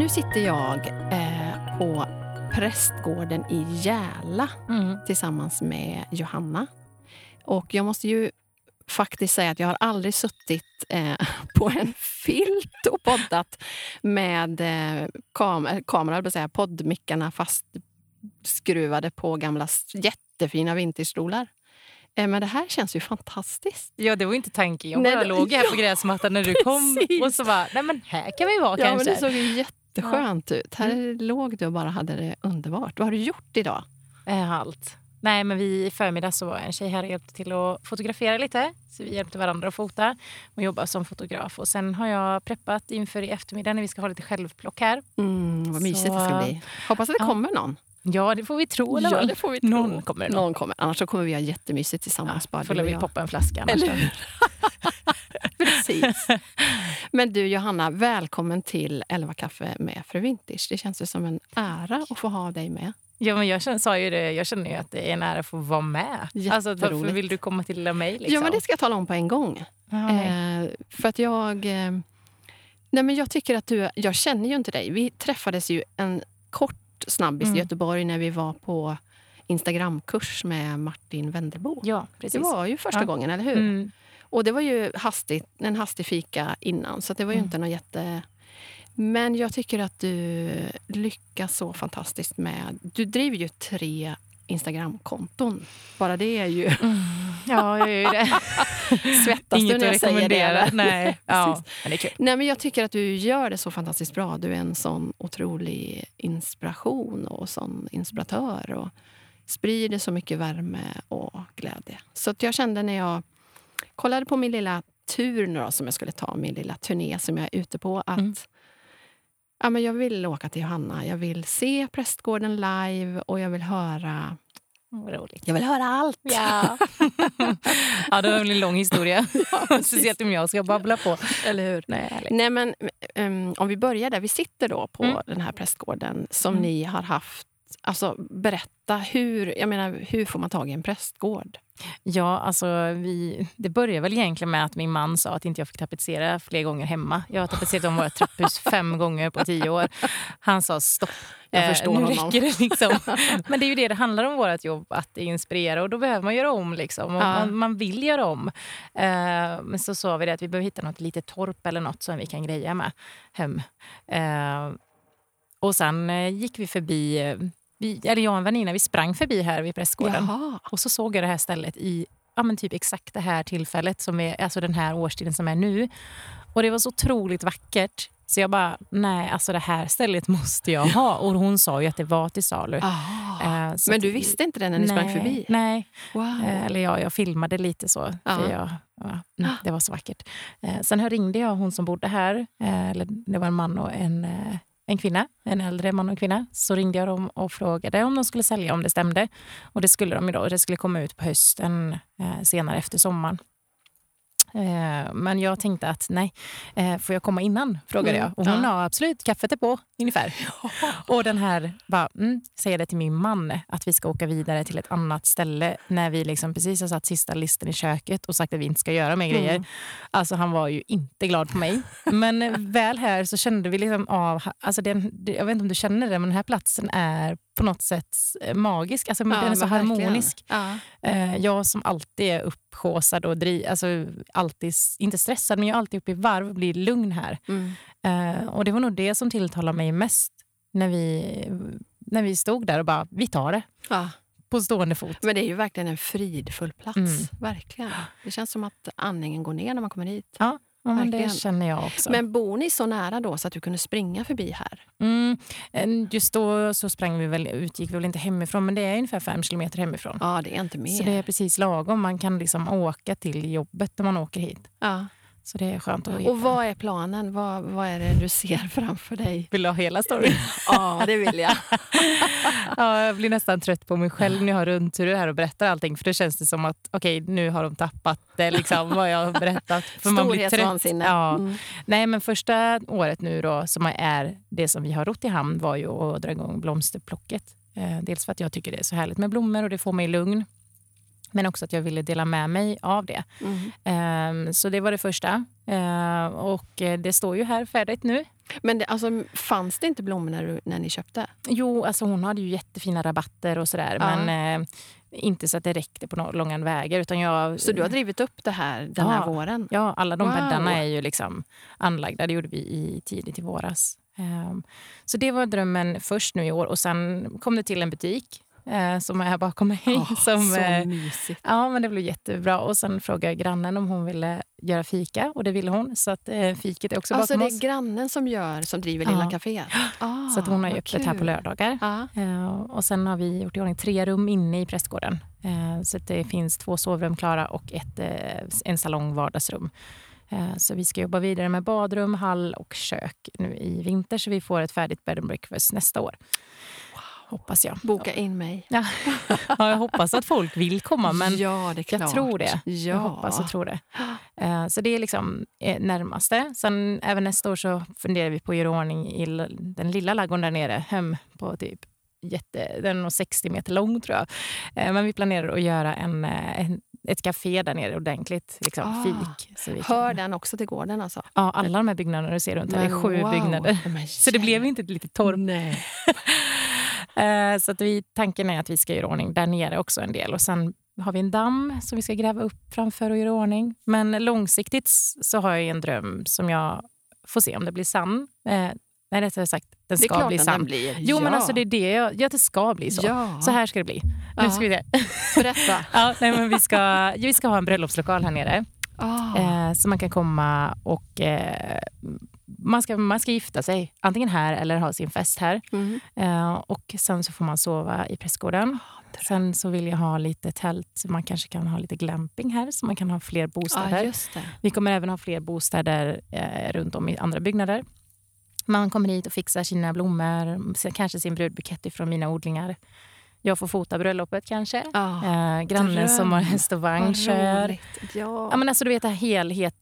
Men nu sitter jag eh, på prästgården i Järla Mm. tillsammans med Johanna. Och jag måste ju faktiskt säga att jag har aldrig suttit eh, på en filt och poddat med eh, kam kamera, höll på att säga, poddmickarna fastskruvade på gamla jättefina vinterstolar. Eh, men det här känns ju fantastiskt. Ja, det var ju inte tanken. Jag Nej, bara det- låg här på ja, gräsmattan när du kom precis. och så bara, nej men här kan vi vara Ja, men kanske. det såg ju jätteskönt ut. Här låg du och bara hade det underbart. Vad har du gjort idag? Eh, Allt. Nej, men vi i förmiddag så var en tjej här och hjälpte till att fotografera lite. Så vi hjälpte varandra att fota och jobba som fotograf. Och sen har jag preppat inför i eftermiddag när vi ska ha lite självplock här. Mm, vad mysigt Så- det ska bli. Hoppas att det Ja. kommer någon. Ja, det får vi tro. eller vad? får vi Någon kommer det nog. Någon kommer. Annars så kommer vi ha jättemysigt tillsammans. bara Får vi poppa en flaska annars. Eller? Precis. Men du Johanna, välkommen till 11 kaffe med Fru Vintage. Det känns ju som en ära att få ha dig med. Ja, men jag känner, sa ju det, jag känner ju att det är en ära att få vara med. Alltså, varför vill du komma till lilla mig? Liksom? Ja, men det ska jag tala om på en gång. Nej. Eh, för att jag... Eh, nej, men jag tycker att du... Jag känner ju inte dig. Vi träffades ju en kort snabbis Mm. i Göteborg när vi var på Instagramkurs med Martin Wendelbo. ja, precis. Det var ju första Ja. gången, eller hur? Mm. Och det var ju hastigt, en hastig fika innan, så det var ju Mm. inte något jätte... Men jag tycker att du lyckas så fantastiskt med... Du driver ju tre Instagramkonton. Bara det är ju... Ja, jag gör ju det. Svettas du Inget när att jag säger det? Nej. Ja, men det är kul. Nej, men jag tycker att du gör det så fantastiskt bra. Du är en sån otrolig inspiration och sån inspiratör. Och sprider så mycket värme och glädje. Så jag kände när jag kollade på min lilla tur nu då, som jag skulle ta, min lilla turné som jag är ute på, att Mm. ja, men jag vill åka till Johanna. Jag vill se Prästgården live och jag vill höra, Vad roligt. jag vill höra allt. Ja. ja, det var väl en lång historia. Speciellt om jag ska babbla på. Eller hur? Nej. Nej, men um, om vi börjar där. Vi sitter då på Mm. den här prästgården som Mm. ni har haft. Alltså, berätta, hur, jag menar, hur får man tag i en prästgård? Ja, alltså vi, det började väl egentligen med att min man sa att inte jag fick tapetsera fler gånger hemma. Jag har tapetserat om vårt trapphus fem gånger på tio år. Han sa stopp. Jag Eh, förstår nu honom. räcker det liksom. Men det är ju det det handlar om vårt jobb, att inspirera. Och då behöver man göra om. Liksom. Ja. man, man vill göra om. Eh, men så sa vi det att vi behöver hitta något litet torp eller något som vi kan greja med hem. Eh, och sen eh, gick vi förbi, eh, vi, eller jag och en väninna, vi sprang förbi här vid prästgården. Jaha. Och så såg jag det här stället i ja, men typ exakt det här tillfället, som är, alltså den här årstiden som är nu. Och det var så otroligt vackert. Så jag bara, nej, alltså det här stället måste jag ha. Och hon sa ju att det var till salu. Ah. Eh, Men du visste inte det när ni sprang nej, förbi? Nej, Wow. Eh, eller ja, jag filmade lite så. Ja. För jag, ja, mm, det var så vackert. Eh, sen ringde jag hon som bodde här. Eh, eller det var en man och en, eh, en kvinna. En äldre man och kvinna. Så ringde jag dem och frågade om de skulle sälja, om det stämde. Och det skulle de idag. Det skulle komma ut på hösten, eh, senare efter sommaren. Eh, Men jag tänkte att nej, eh, får jag komma innan? Frågade Mm, jag. Och hon ja. sa absolut, kaffet är på ungefär. Och den här, bara, mm, säger det till min man att vi ska åka vidare till ett annat ställe när vi liksom precis har satt sista listen i köket och sagt att vi inte ska göra mer grejer. Mm. Alltså han var ju inte glad på mig. Men väl här så kände vi liksom av, alltså den, jag vet inte om du känner det, men den här platsen är på något sätt magisk. Alltså den är så verkligen. harmonisk. Ja. Eh, jag som alltid är upphaussad och dri, alltså alltid, inte stressad, men jag är alltid uppe i varv och blir lugn här. Mm. Eh, och det var nog det som tilltalade mig mest när vi, när vi stod där och bara, vi tar det Ja. på stående fot. Men det är ju verkligen en fridfull plats. Mm. Verkligen. Det känns som att andningen går ner när man kommer hit. Ja, men verkligen. det känner jag också. Men bor ni så nära då så att du kunde springa förbi här? Mm, just då så sprang vi väl, utgick vi väl inte hemifrån, men det är ungefär fem kilometer hemifrån. Ja, det är inte mer. Så det är precis lagom. Man kan liksom åka till jobbet när man åker hit. ja. Så det är skönt att Och vad är planen? Vad, vad är det du ser framför dig? Vill du ha hela storyn? Ja, det vill jag. ja, jag blir nästan trött på mig själv när jag har rundturer här och berättar allting. För då känns det som att okej, nu har de tappat det, liksom, vad jag har berättat. För man blir trött. Storhetsvansinne. Ja. Mm. Nej, men första året nu då, som är det som vi har rott i hamn, var ju att dra igång blomsterplocket. Eh, dels för att jag tycker det är så härligt med blommor och det får mig lugn. Men också att jag ville dela med mig av det. Mm. Ehm, så det var det första. Ehm, och eh, det står ju här färdigt nu. Men det, alltså, fanns det inte blommor när, du, när ni köpte? Jo, alltså hon hade ju jättefina rabatter och sådär. Ja. Men eh, inte så att det räckte på no långa vägar. Utan jag, Så du har drivit upp det här den Ja. här våren? Ja, alla de Wow. bäddarna är ju liksom anlagda. Det gjorde vi i tidigt i våras. Ehm, så det var drömmen först nu i år. Och sen kom det till en butik eh, som är här bakom mig. Åh, som, så eh, mysigt. Ja, men det blev jättebra. Och sen frågade grannen om hon ville göra fika och det ville hon. Så att eh, fiket är också Alltså bakom det oss. är grannen som gör, som driver Lilla Ja. Caféet? Ah, Så att hon har öppet här på lördagar. Ja. Eh, och sen har vi gjort i ordning tre rum inne i prästgården. Eh, så att det finns två sovrum klara och ett, eh, en salong vardagsrum. Så vi ska jobba vidare med badrum, hall och kök nu i vinter så vi får ett färdigt bed and breakfast nästa år. Hoppas jag. Boka in mig. Ja. ja, jag hoppas att folk vill komma men ja, jag tror det. Ja. Jag hoppas och tror det. Eh, Så det är liksom eh, närmaste. Sen även nästa år så funderar vi på att göra ordning i den lilla ladugården där nere. Hem på typ jätte, den är nog 60 meter lång tror jag. Eh, Men vi planerar att göra en, en, ett café där nere ordentligt. Liksom Ah. fik. Så vi kan- Hör den också till gården alltså? Ja, alla de här byggnaderna du ser runt här. Det är sju wow. byggnader. Men Så det blev inte ett litet torp. Eh, Så att vi, tanken är att vi ska göra ordning där nere också en del. Och sen har vi en damm som vi ska gräva upp framför och göra ordning. Men långsiktigt så har jag en dröm som jag får se om det blir sann. Eh, nej, rättare sagt, den Det är ska klart bli sann. den blir. Jo, ja. men alltså det är det jag... Ja, det ska bli så. Ja. Så här ska det bli. Nu ska vi se. Berätta. Ja, nej, men vi, ska, vi ska ha en bröllopslokal här nere. Ah. Eh, så man kan komma och... Eh, man, ska, man ska gifta sig, antingen här eller ha sin fest här. Mm. Eh, och sen så får man sova i prästgården. Sen så vill jag ha lite tält, man kanske kan ha lite glamping här, så man kan ha fler Ja, bostäder. det. Vi kommer även ha fler bostäder eh, runt om i andra byggnader. Man kommer hit och fixar sina blommor, kanske sin brudbukett ifrån mina odlingar. Jag får fota bröllopet kanske. Ah. Eh, grannen dröm. som har häst och vagn kör. Ja. Ja, men alltså, du vet, det här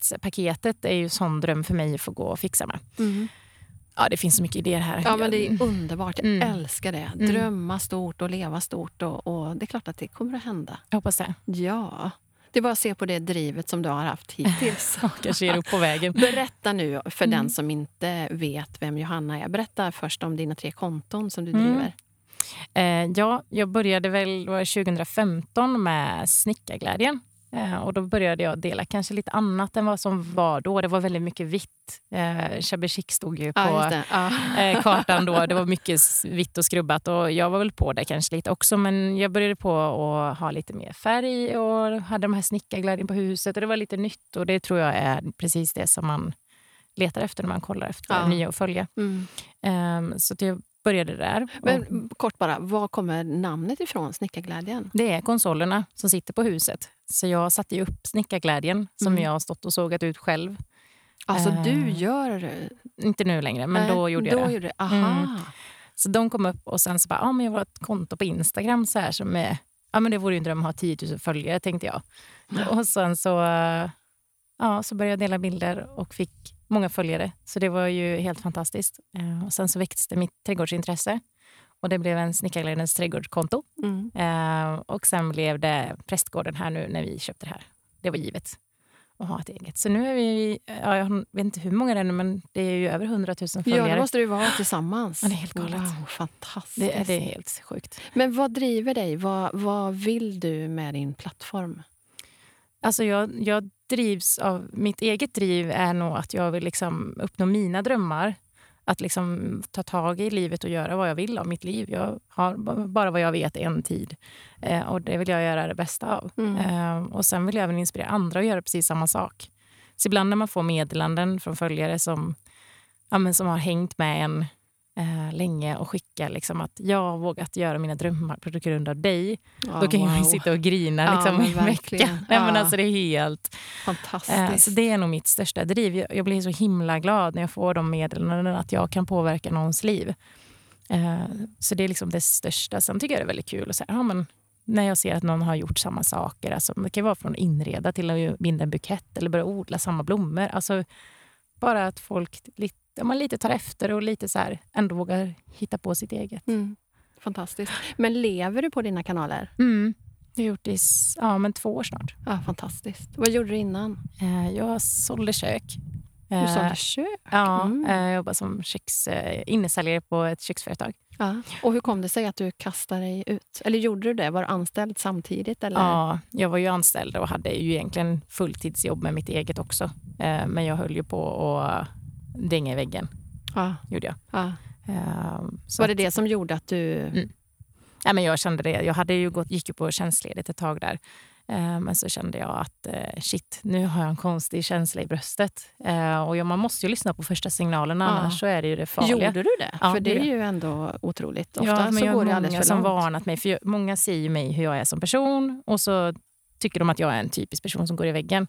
helhetspaketet är ju sån dröm för mig att få gå och fixa med. Mm. Ja, det finns så mycket idéer här. Ja, men det är underbart. Jag Mm. älskar det. Mm. Drömma stort och leva stort. Och, och Det är klart att det kommer att hända. Jag hoppas det. Ja. Det är bara att se på det drivet som du har haft hittills. Kanske ger upp på vägen. Berätta nu för Mm. den som inte vet vem Johanna är. Berätta först om dina tre konton som du Mm. driver. Eh, ja, jag började väl det var 2015 med Snickarglädjen. Eh, och då började jag dela kanske lite annat än vad som var då. Det var väldigt mycket vitt. Eh, Shabby Chic stod ju på Ja. Ja. kartan då. Det var mycket vitt och skrubbat och jag var väl på det kanske lite också. Men jag började på att ha lite mer färg och hade de här snickarglädjen på huset och det var lite nytt och det tror jag är precis det som man letar efter när man kollar efter Ja. nya att följa. Mm. Eh, så jag började där. Och- Men kort bara, var kommer namnet ifrån, Snickarglädjen? Det är konsolerna som sitter på huset. Så jag satte ju upp snickarglädjen som Mm. jag har stått och sågat ut själv. Alltså Eh, du gör... Inte nu längre, men Nej, då gjorde jag då det. Gjorde, aha. Mm. Så de kom upp och sen så bara, ah, men jag har ett konto på Instagram så här som är, ja men det vore ju en dröm att ha 10 000 följare tänkte jag. Och sen så, eh, ja, så började jag dela bilder och fick många följare. Så det var ju helt fantastiskt. Eh, Och sen så växte mitt trädgårdsintresse och det blev en Snickarglädjens trädgårdskonto. Mm. Eh, och sen blev det prästgården här nu när vi köpte det här. Det var givet att ha ett eget. Så nu är vi, ja, jag vet inte hur många det är nu, men det är ju över 100 000 Ja, följare. det måste det ju vara tillsammans. Ja, det är helt galet. Wow, fantastiskt. det, är- det är helt sjukt. Men vad driver dig? Vad, vad vill du med din plattform? Alltså jag, jag drivs av... Mitt eget driv är nog att jag vill liksom uppnå mina drömmar. Att liksom ta tag i livet och göra vad jag vill av mitt liv. Jag har bara vad jag vet en tid. Eh, och det vill jag göra det bästa av. Mm. Eh, och sen vill jag även inspirera andra att göra precis samma sak. Så ibland när man får meddelanden från följare som, ja, som har hängt med en eh, länge och skickar liksom att jag har vågat göra mina drömmar på grund av dig. Ja, Då kan jag wow. sitta och grina Ja, liksom, men i en vecka. Nej, men Ja. alltså, det är helt... Fantastiskt. Eh, så det är nog mitt största driv. Jag, jag blir så himla glad när jag får de meddelandena att jag kan påverka någons liv. Eh, så det är liksom det största. Sen tycker jag det är väldigt kul att säga, ja, men när jag ser att någon har gjort samma saker. Alltså, det kan vara från inreda till att binda en bukett eller börja odla samma blommor. Alltså, bara att folk ja, man lite tar efter och lite så här, ändå vågar hitta på sitt eget. Mm. Fantastiskt. Men lever du på dina kanaler? Mm. Jag har gjort det i ja, men två år snart. Ja, fantastiskt. Vad gjorde du innan? Eh, Jag sålde kök Du sålde Eh, kök? Ja, Mm. eh, jag jobbar som köks, innesäljare på ett köksföretag. Ja. Och hur kom det sig att du kastade dig ut? Eller gjorde du det? Var du anställd samtidigt? Eller? Ja, jag var ju anställd och hade ju egentligen fulltidsjobb med mitt eget också. Men jag höll ju på att dänga i väggen, Ja. gjorde jag. ja. Eh, så Var det det som gjorde att du... Mm. Ja, men jag kände det. Jag hade ju gått, gick ju på tjänstledigt ett tag där. Eh, men så kände jag att eh, shit, nu har jag en konstig känsla i bröstet. Eh, och man måste ju lyssna på första signalerna, Ja. annars så är det ju det farliga. Gjorde du det? Ja, För det är ju ändå otroligt. Ofta ja, men så jag går det alldeles för som långt. varnat mig. För många ju mig hur jag är som person och så tycker de att jag är en typisk person som går i väggen.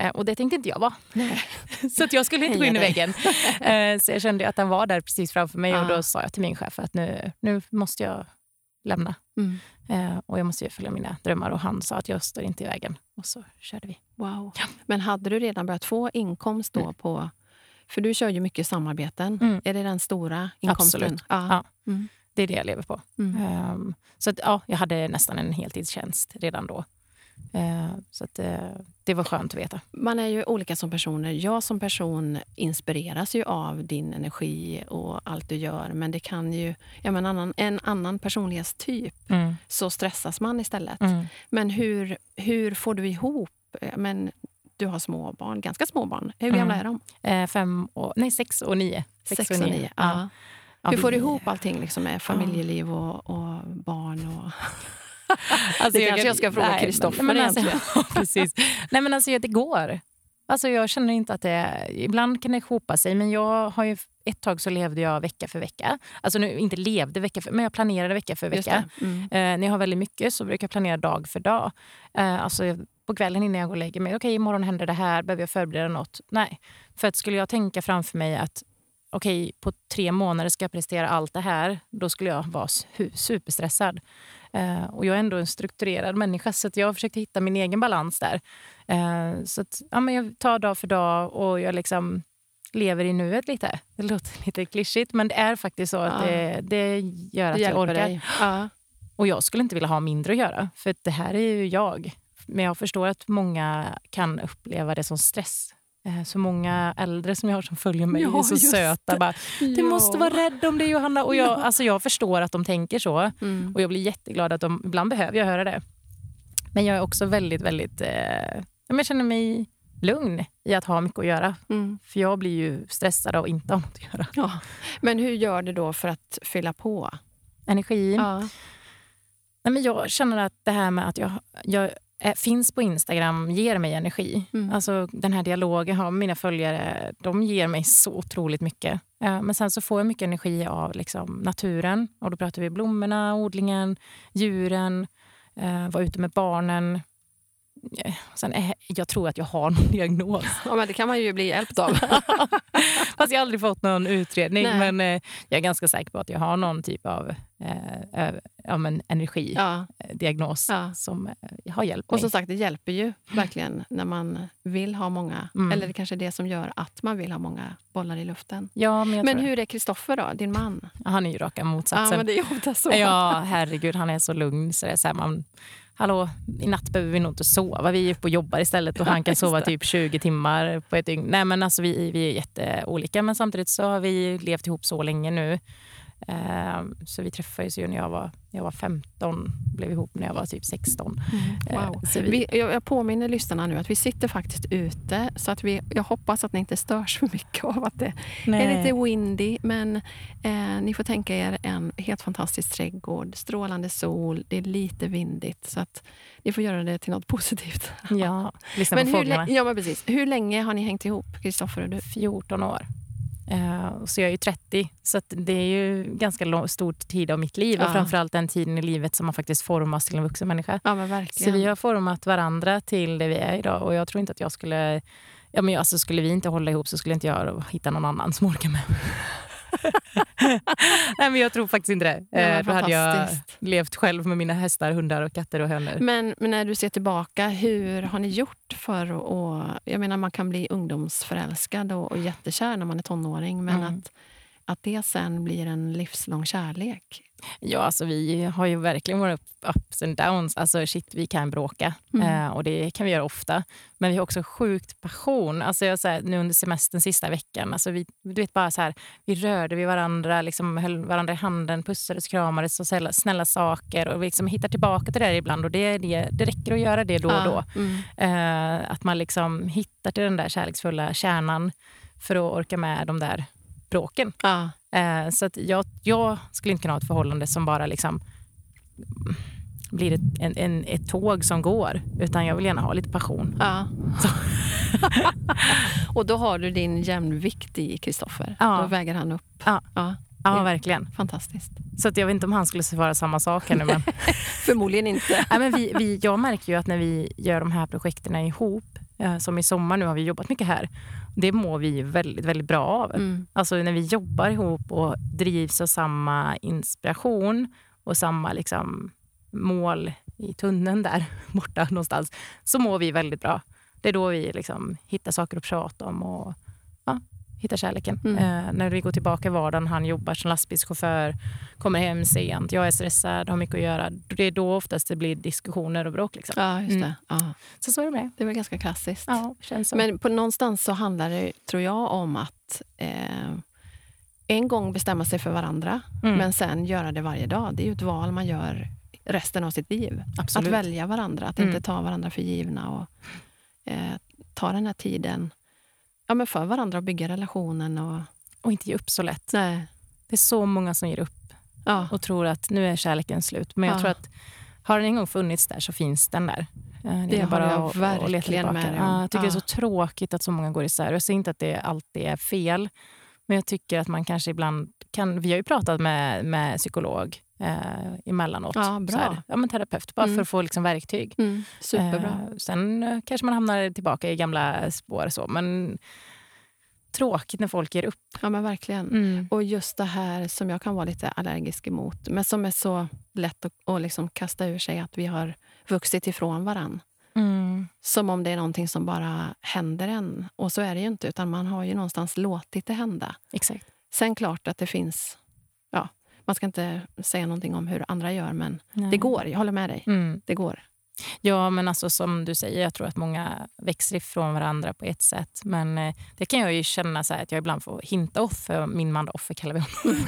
Eh, och det tänkte inte jag vara. så att jag skulle inte gå in i väggen. Eh, så jag kände att den var där precis framför mig och Ah. då sa jag till min chef att nu, nu måste jag lämna. Mm. Eh, och jag måste ju följa mina drömmar och han sa att jag står inte i vägen. Och så körde vi. Wow. Men hade du redan börjat få inkomst då på... För du kör ju mycket samarbeten. Mm. Är det den stora inkomsten? Absolut. Ja. Ja. Mm. Det är det jag lever på. Mm. Ehm, så att, ja, jag hade nästan en heltidstjänst redan då. Eh, så att, eh, det var skönt att veta. Man är ju olika som personer. Jag som person inspireras ju av din energi och allt du gör. Men det kan ju... Ja, men annan, en annan personlighetstyp Mm. så stressas man istället. Mm. Men hur, hur får du ihop... ja, Men du har små barn, ganska små barn. Hur gamla Mm. är de? Eh, fem och, nej, sex och nio. Sex och nio. Ja. Ja, Hur får du ihop allting liksom med familjeliv och, och barn? Och... Alltså, Det kanske jag ska fråga Kristoffer alltså, egentligen. ja, precis. Nej, men alltså, det går. Alltså, jag känner inte att det... Ibland kan det hopa sig, men jag har ju, ett tag så levde jag vecka för vecka. Alltså nu, inte levde vecka för, men jag planerade vecka för vecka. Mm. Eh, när jag har väldigt mycket så brukar jag planera dag för dag. Eh, alltså på kvällen innan jag går och lägger mig. Okej, imorgon händer det här. Behöver jag förbereda något? Nej. För att skulle jag tänka framför mig att okej, på tre månader ska jag prestera allt det här. Då skulle jag vara su- superstressad. Eh, och jag är ändå en strukturerad människa så att jag har försökt hitta min egen balans där. Eh, så att, ja, men jag tar dag för dag och jag liksom lever i nuet lite. Det låter lite klyschigt men det är faktiskt så att Ja. det, det gör Det att jag hjälper orkar. Ja. Och jag skulle inte vilja ha mindre att göra, för det här är ju jag. Men jag förstår att många kan uppleva det som stress. Eh, Så många äldre som jag har som följer mig Ja, är så söta. Bara, du måste vara rädd om det Johanna. Och jag, Ja. alltså jag förstår att de tänker så. Mm. Och jag blir jätteglad att de, ibland behöver jag höra det. Men jag är också väldigt, väldigt, eh, ja, jag känner mig lugn i att ha mycket att göra. Mm. För jag blir ju stressad av att inte ha något att göra. Ja. Men hur gör du då för att fylla på? Energin. Ja. Nej, men jag känner att det här med att jag, jag finns på Instagram ger mig energi. Mm. Alltså den här dialogen jag har med mina följare, de ger mig så otroligt mycket. Eh, Men sen så får jag mycket energi av liksom, naturen. Och då pratar vi blommorna, odlingen, djuren, eh, vara ute med barnen. Eh, Sen jag tror att jag har någon diagnos. ja, men det kan man ju bli hjälpt av. Fast jag har aldrig fått någon utredning. Nej. Men eh, jag är ganska säker på att jag har någon typ av eh, eh, ja, men energi ja. Ja. som eh, har hjälpt Och mig. som sagt, det hjälper ju verkligen när man vill ha många. Mm. Eller det kanske är det som gör att man vill ha många bollar i luften. ja, men Men hur är Kristoffer då, din man? Han är ju raka Ja, motsatsen. men det är ofta så. Ja, herregud, han är så lugn. Så det är så här, man, Hallå, i natt behöver vi nog inte sova. Vi är uppe och jobbar istället och han kan sova typ 20 timmar på ett dygn. Nej, men alltså, vi, vi är jätteolika, men samtidigt så har vi levt ihop så länge nu. Ehm, så vi träffades ju när jag var, jag var 15, blev ihop när jag var typ 16. Mm, wow. Eh, så vi, Vi, jag, påminner lyssnarna nu att vi sitter faktiskt ute. Så att vi, jag hoppas att ni inte störs för mycket av att det är lite windy. Men eh, ni får tänka er en helt fantastisk trädgård, strålande sol, det är lite vindigt. Så att ni får göra det till något positivt. ja, lyssna Men på hur, fåglarna. ja, men precis. hur länge har ni hängt ihop, Kristoffer och du? 14 år. Eh, så jag är ju 30, så det är ju ganska lång, stor tid av mitt liv. Ja. Och framförallt den tiden i livet som man faktiskt formas till en vuxen människa. Ja, Så vi har format varandra till det vi är idag. Och jag tror inte att jag skulle... Ja, men alltså, skulle vi inte hålla ihop så skulle inte jag hitta någon annan som orkar med. Nej, men jag tror faktiskt inte det. Ja, Eh, Då hade jag levt själv med mina hästar, hundar, och katter och hönor. Men, men när du ser tillbaka, hur har ni gjort för att... Jag menar, man kan bli ungdomsförälskad och, och jättekär när man är tonåring, men Mm. att, att det sen blir en livslång kärlek? Ja, alltså vi har ju verkligen våra ups and downs. Alltså shit, vi kan bråka Mm. eh, och det kan vi göra ofta. Men vi har också sjukt passion. Alltså jag, så här, nu under semestern sista veckan, alltså vi, du vet bara så här, vi rörde vid varandra, liksom höll varandra i handen, pussades, kramades och snälla, snälla saker och vi liksom hittar tillbaka till det där ibland och det, det, det räcker att göra det då och då. Mm. Eh, att man liksom hittar till den där kärleksfulla kärnan för att orka med de där bråken. Ja. Eh, så att jag, jag skulle inte kunna ha ett förhållande som bara liksom blir ett, en, en, ett tåg som går. Utan jag vill gärna ha lite passion. Ja. och då har du din jämvikt i Kristoffer. Ja. Då väger han upp. Ja. Ja, Ja, verkligen. fantastiskt. Så att jag vet inte om han skulle svara samma sak nu. Men, Förmodligen inte. Nej, men vi, vi, jag märker ju att när vi gör de här projekten ihop, eh, som i sommar nu har vi jobbat mycket här, det mår vi väldigt, väldigt bra av. Mm. Alltså när vi jobbar ihop och drivs av samma inspiration och samma liksom, mål i tunneln där borta någonstans, så mår vi väldigt bra. Det är då vi liksom hittar saker att prata om och ja, hittar kärleken. Mm. Eh, när vi går tillbaka i vardagen, han jobbar som lastbilschaufför, kommer hem sent, jag är stressad, har mycket att göra. Det är då oftast det blir diskussioner och bråk. Liksom. Ja, just Mm. det. Ja. Så så är det med. Det är väl ganska klassiskt. Ja, känns så. Men på någonstans så handlar det, tror jag, om att eh, en gång bestämma sig för varandra, Mm. men sen göra det varje dag. Det är ju ett val man gör resten av sitt liv. Absolut. Att välja varandra, att Mm. inte ta varandra för givna och eh, ta den här tiden ja, men för varandra och bygga relationen. Och, Och inte ge upp så lätt. nej. Det är så många som ger upp Ja. och tror att nu är kärleken slut. Men jag Ja. tror att har den en gång funnits där så finns den där. Eh, Det är håller jag att- att verkligen tillbaka. med. Ja, jag tycker det är så tråkigt att så många går isär. Jag säger inte att det alltid är fel. Men jag tycker att man kanske ibland kan... Vi har ju pratat med, med psykolog eh, emellanåt. Ja, bra. Här, ja, men terapeut, bara Mm. för att få liksom verktyg. Mm, superbra. Eh, sen eh, kanske man hamnar tillbaka i gamla spår. Så, men tråkigt när folk ger upp. Ja, men verkligen. Och just det här som jag kan vara lite allergisk emot, men som är så lätt att, att liksom kasta ur sig, att vi har vuxit ifrån varann. Mm. Som om det är någonting som bara händer en. Och så är det ju inte, utan man har ju någonstans låtit det hända. Exakt. Sen klart att det finns... Ja, man ska inte säga någonting om hur andra gör, men Nej. det går. Jag håller med dig. Mm. Det går. Ja, men alltså som du säger, jag tror att många växer ifrån varandra på ett sätt. Men eh, det kan jag ju känna så att jag ibland får hinta off, för min man Offer kallar vi honom.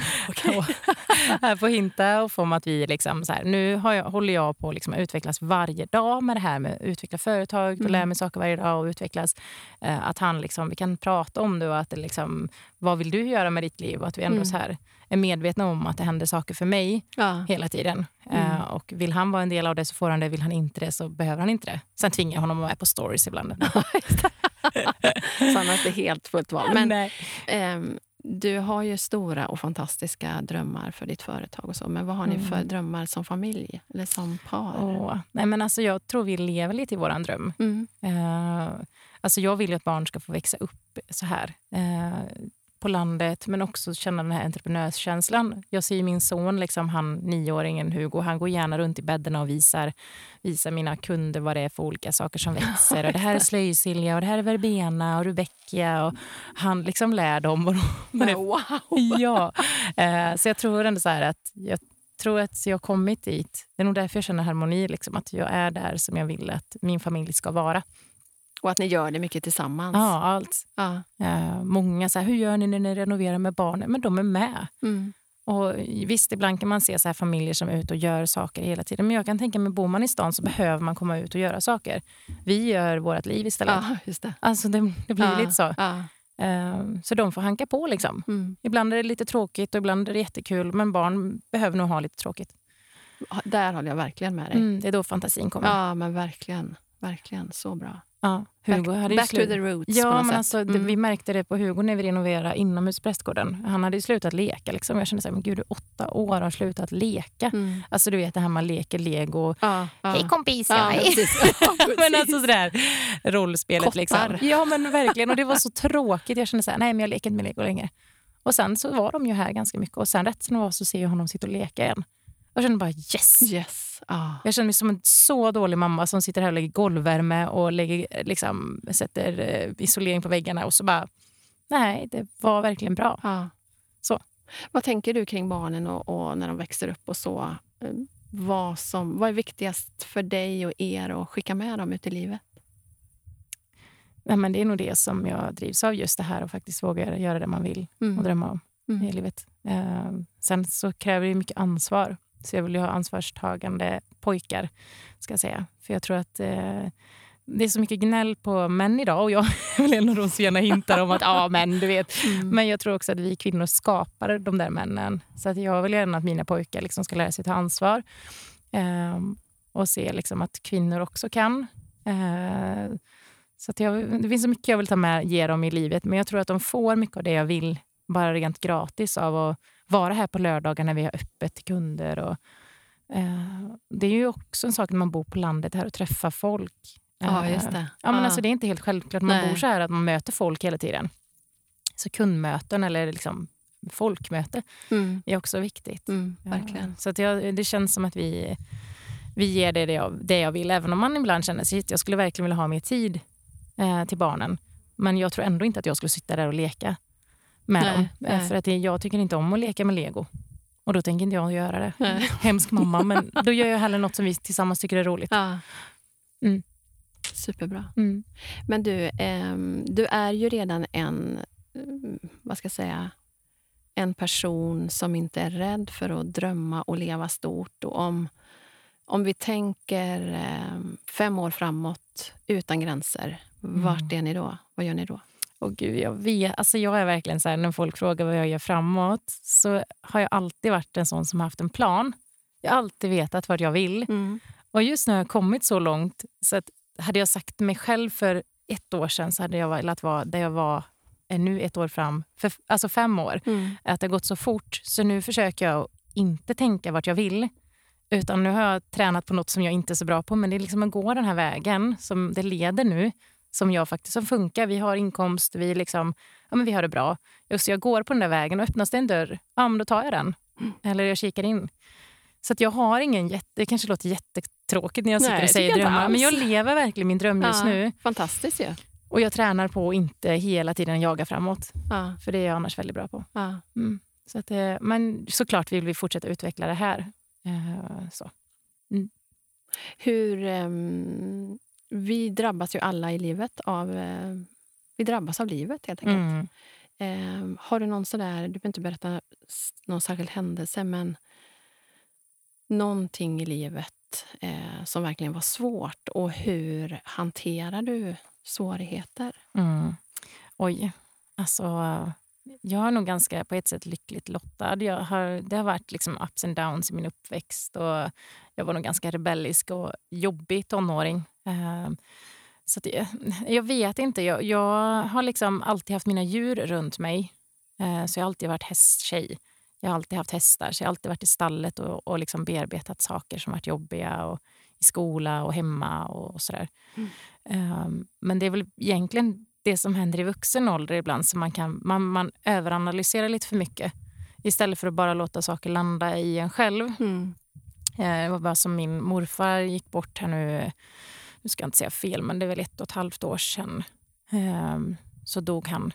jag får hinta off om att vi liksom så här, nu jag, håller jag på att liksom utvecklas varje dag med det här med att utveckla företag och Mm. lära mig saker varje dag och utvecklas. Eh, att han liksom, vi kan prata om det och att liksom, vad vill du göra med ditt liv? Och att vi ändå Mm. så här, är medvetna om att det händer saker för mig Ja. hela tiden. Mm. Eh, och vill han vara en del av det så får han det, vill han inte det så behöver han inte det. Sen tvingar jag honom att vara med på stories ibland. så annars är det helt fullt val. Men ehm, du har ju stora och fantastiska drömmar för ditt företag. och så. Men vad har ni för Mm. drömmar som familj eller som par? Åh, nej men alltså jag tror vi lever lite i våran dröm. Mm. Eh, alltså jag vill ju att barn ska få växa upp så här. Eh, på landet, men också känna den här entreprenörskänslan. Jag ser ju min son, liksom, han nioåringen Hugo, han går gärna runt i bäddarna och visar, visar mina kunder vad det är för olika saker som växer. Och det här är slöjsilja och det här är verbena och rudbeckia. Och han liksom lär dem vad de, wow! ja. Eh, så jag tror ändå så att jag tror att jag har kommit dit. Det är nog därför jag känner harmoni, liksom, att jag är där som jag vill att min familj ska vara. Och att ni gör det mycket tillsammans. Ja, allt. Ja. Eh, många säger, hur gör ni när ni renoverar med barnen? Men de är med. Mm. Och visst, ibland kan man se så här familjer som är ute och gör saker hela tiden. Men jag kan tänka mig, bor man i stan så behöver man komma ut och göra saker. Vi gör vårt liv istället. ja, just det. Alltså det, det blir ja. lite så. Ja. Eh, så de får hanka på liksom. Mm. Ibland är det lite tråkigt och ibland är det jättekul. Men barn behöver nog ha lite tråkigt. Där håller jag verkligen med dig. Mm, det är då fantasin kommer. Ja, men verkligen. Verkligen. Så bra. Ja, Hugo back hade back to the roots Ja, men alltså, det, Mm. vi märkte det på Hugo när vi renoverade inomhus prästgården. Han hade slutat leka. Liksom. Jag kände så här, men gud, du är åtta år och har slutat leka. Mm. Alltså du vet det här man leker lego. Ja, ja. Hej kompis, Ja, ja, hej. precis. Ja, men alltså sådär, rollspelet liksom. Kottar. Ja men verkligen, och det var så tråkigt. Jag kände så här, nej men jag leker inte med lego längre. Och sen så var de ju här ganska mycket och sen rätt som det var så ser jag honom sitta och leka igen. Jag kände bara yes! Yes. Ja. Jag känner mig som en så dålig mamma som sitter här och lägger golvvärme och lägger, liksom, sätter eh, isolering på väggarna och så bara, nej, det var verkligen bra. Ja. Så. Vad tänker du kring barnen och, och när de växer upp och så? Eh, vad, som, vad är viktigast för dig och er att skicka med dem ut i livet? Ja, men det är nog det som jag drivs av, just det här att faktiskt våga göra det man vill Mm. och drömma om Mm. i livet. Eh, sen så kräver det mycket ansvar. Så jag vill ju ha ansvarstagande pojkar, ska jag säga. För jag tror att eh, det är så mycket gnäll på män idag och jag är väl en av de som gärna hintar om att ja, män, du vet. Mm. Men jag tror också att vi kvinnor skapar de där männen. Så att jag vill gärna att mina pojkar liksom ska lära sig ta ansvar. Ehm, och se liksom att kvinnor också kan. Eh, så att jag, det finns så mycket jag vill ta med ge dem i livet. Men jag tror att de får mycket av det jag vill, bara rent gratis av att vara här på lördagar när vi har öppet till kunder. Och, eh, det är ju också en sak när man bor på landet här och träffar folk. Ja, Eh, just det. Ja, men Ja. Alltså, det är inte helt självklart. Man Nej. bor så här att man möter folk hela tiden. Så kundmöten eller liksom folkmöte Mm. är också viktigt. Mm, Ja, verkligen. Så att jag, det känns som att vi, vi ger det det jag, det jag vill. Även om man ibland känner sig jag skulle verkligen vilja ha mer tid eh, till barnen. Men jag tror ändå inte att jag skulle sitta där och leka med Nej, dem. Eh, nej. För att jag tycker inte om att leka med lego. Och då tänker inte jag göra det. Nej. Hemsk mamma, men då gör jag hellre något som vi tillsammans tycker är roligt. Ja. Mm. Superbra. Mm. Men du, ehm, du är ju redan en, mm, vad ska jag säga, en person som inte är rädd för att drömma och leva stort. Och om, om vi tänker ehm, fem år framåt, utan gränser, vart är ni då? Vad gör ni då? Och gud, jag, vet, alltså jag är verkligen så här, när folk frågar vad jag gör framåt så har jag alltid varit en sån som har haft en plan. Jag har alltid vetat vart jag vill. Och just nu har jag kommit så långt så att hade jag sagt mig själv för ett år sedan så hade jag velat vara där jag var nu ett år fram, för, alltså fem år. Mm. Att det har gått så fort. Så nu försöker jag inte tänka vart jag vill. Utan nu har jag tränat på något som jag inte är så bra på. Men det är liksom att gå den här vägen som det leder nu. Som jag faktiskt som funkar. Vi har inkomst, vi, liksom, ja, men vi har det bra. Just jag går på den där vägen och öppnas det en dörr, ja men då tar jag den. Eller jag kikar in. Så att jag har ingen jätte... Det kanske låter jättetråkigt när jag sitter Nej, och säger drömmar. Men jag lever verkligen min dröm just Ja, nu. Fantastiskt ju. Och jag tränar på att inte hela tiden jaga framåt. Ja, För det är jag annars väldigt bra på. ja. Mm. Så att, eh, men såklart vill vi fortsätta utveckla det här. Eh, så. Hur, ehm, vi drabbas ju alla i livet av... eh, vi drabbas av livet, helt enkelt. Mm. Ehm, har du någon sådär, du behöver inte berätta någon särskild händelse, men någonting i livet eh, som verkligen var svårt och hur hanterar du svårigheter? Mm. Oj. Alltså, jag är nog ganska på ett sätt lyckligt lottad. Jag har, det har varit liksom ups and downs i min uppväxt. Och jag var nog ganska rebellisk och jobbig tonåring. Eh, så att jag, vet inte. Jag, jag har liksom alltid haft mina djur runt mig. Eh, så jag har alltid varit hästtjej. Jag har alltid haft hästar, så jag har alltid varit i stallet och, och liksom bearbetat saker som varit jobbiga. Och I skola och hemma och, och sådär. Um, men det är väl egentligen det som händer i vuxen ålder ibland. Så man, kan, man, man överanalyserar lite för mycket istället för att bara låta saker landa i en själv. Mm. Eh, Det var bara som min morfar gick bort här nu, nu ska jag inte säga fel, men det är väl ett och ett halvt år sedan. Ehm, Så dog han.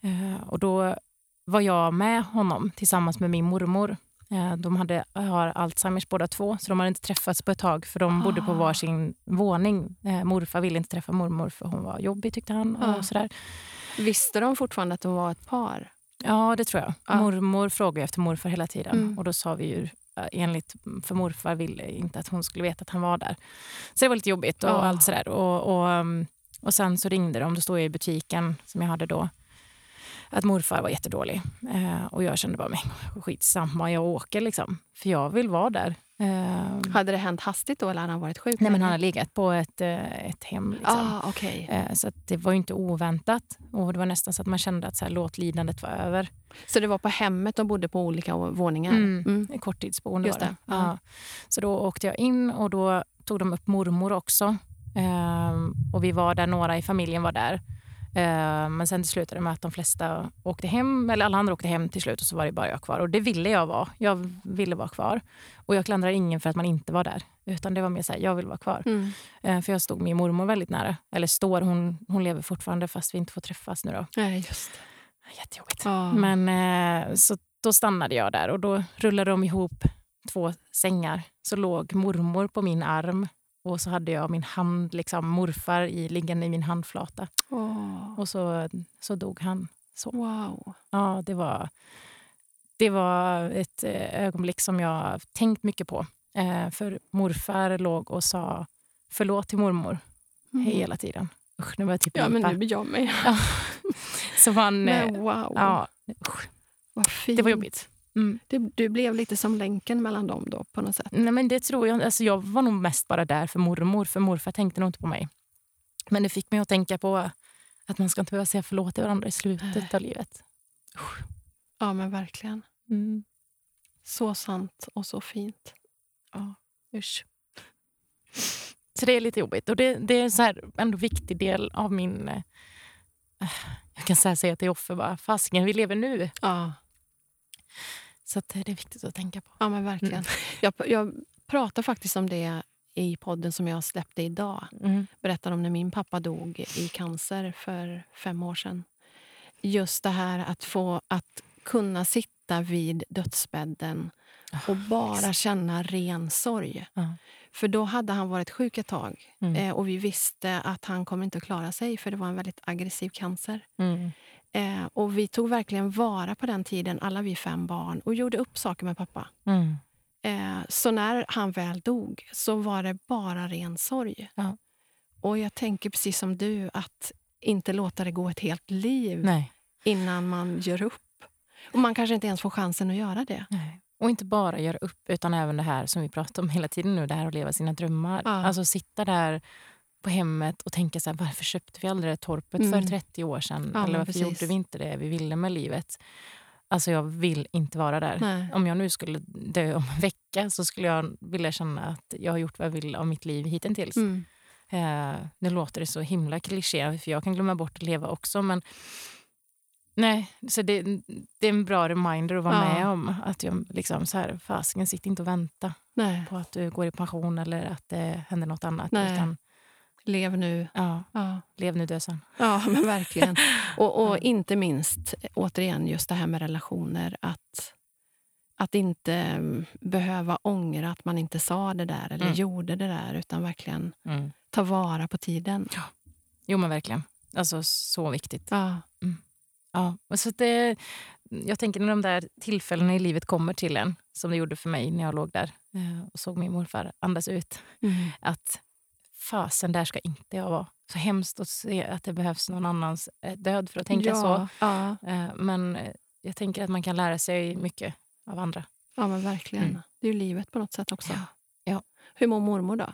Eh, Och då var jag med honom tillsammans med min mormor. Eh, De hade, har Alzheimers båda två, så de hade inte träffats på ett tag för de bodde på Ah. varsin våning. Eh, Morfar ville inte träffa mormor för hon var jobbig tyckte han. Ah. Och sådär. Visste de fortfarande att de var ett par? Ja, det tror jag. Ja. Mormor frågade efter morfar hela tiden. Mm. Och då sa vi ju, eh, enligt, för morfar ville inte att hon skulle veta att han var där. Så det var lite jobbigt och Ja. allt sådär. Och, och, um, och sen så ringde de, då stod jag i butiken som jag hade då, att morfar var jättedålig. Eh, och jag kände bara, men skitsamma, jag åker liksom. För jag vill vara där. Eh, Hade det hänt hastigt då eller hade han varit sjuk? nej, men han hade legat på ett, eh, ett hem. Liksom. Ah, okej. Eh, Så det var ju inte oväntat. Och det var nästan så att man kände att så här, låt lidandet vara över. Så det var på hemmet de bodde på olika våningar? Mm. Mm. En korttidsboende Just var det. det, ja. Ja. Så då åkte jag in och då tog de upp mormor också. Ehm, och vi var där, några i familjen var där. Ehm, men sen till slutade det med att de flesta åkte hem, eller alla andra åkte hem till slut och så var det bara jag kvar. Och det ville jag vara. Jag ville vara kvar. Och jag klandrar ingen för att man inte var där. Utan det var mer så här, jag vill vara kvar. Mm. Ehm, för jag stod min mormor väldigt nära. Eller står, hon, hon lever fortfarande fast vi inte får träffas nu då. Nej, just det. Jättejobbigt. Ah. Men eh, så då stannade jag där och då rullade de ihop två sängar. Så låg mormor på min arm och så hade jag min hand, liksom morfar i, liggande i min handflata. Åh, Och så, så dog han. Så. wow. Ja, det var, det var ett eh, ögonblick som jag tänkt mycket på. Eh, för morfar låg och sa förlåt till mormor Mm. hela tiden. Usch, nu var jag typ Ja, men nu blir jag med. Så man, eh, Men wow, ja, usch, vad fint. det var jobbigt. Mm. Det, du blev lite som länken mellan dem då på något sätt. Nej, men det tror jag. Alltså, jag var nog mest bara där för mormor, för morfar tänkte nog inte på mig. Men det fick mig att tänka på att man ska inte behöva säga förlåt till varandra i slutet av livet. Ja, men verkligen. Mm. Så sant och så fint. Usch. Så det är lite jobbigt. Och det, det är en så här ändå viktig del av min... Eh, jag kan säga, säga till offer bara, fasiken, vi lever nu. Ja, Så att det är viktigt att tänka på. ja men verkligen. Jag, jag pratar faktiskt om det i podden som jag släppte idag. Mm. Berättade om när min pappa dog i cancer för fem år sedan. Just det här att få att kunna sitta vid dödsbädden och bara känna ren sorg. Ja. För då hade han varit sjuk ett tag Mm. eh, och vi visste att han kommer inte att klara sig för det var en väldigt aggressiv cancer. Mm. Eh, och vi tog verkligen vara på den tiden, alla vi fem barn, och gjorde upp saker med pappa. Mm. Eh, så när han väl dog så var det bara ren sorg. Ja. Och jag tänker precis som du, att inte låta det gå ett helt liv Nej. innan man gör upp. Och man kanske inte ens får chansen att göra det. Nej. Och inte bara göra upp, utan även det här som vi pratar om hela tiden nu, det här att leva sina drömmar. Ja. Alltså sitta där på hemmet och tänka så här, varför köpte vi aldrig det torpet Mm. för 30 år sedan? Ja, Eller varför precis. gjorde vi inte det vi ville med livet? Alltså jag vill inte vara där. Nej. Om jag nu skulle dö om en vecka så skulle jag vilja känna att jag har gjort vad jag vill av mitt liv hittills. Mm. Eh, nu låter det så himla kliché, för jag kan glömma bort att leva också. Men nej, så det, det är en bra reminder att vara Ja. med om. Att jag liksom så här, fasiken, sitt inte och vänta Nej, på att du går i pension eller att det händer något annat. Nej. Utan lev nu. ja, Ja, lev nu, dö sen. ja men verkligen. Och, och Ja. inte minst, återigen, just det här med relationer. Att, att inte mm, behöva ångra att man inte sa det där eller Mm. gjorde det där, utan verkligen Mm. ta vara på tiden. Jo, men verkligen. Alltså så viktigt. Ja, Ja, och så det, jag tänker när de där tillfällena i livet kommer till en, som det gjorde för mig när jag låg där eh, och såg min morfar andas ut, mm. att fasen, där ska inte jag vara. Så hemskt att se att det behövs någon annans eh, död för att tänka ja, så. Ja, Eh, Men eh, jag tänker att man kan lära sig mycket av andra. ja, men verkligen. Mm. Det är ju livet på något sätt också. Ja, ja. Hur mår mormor då?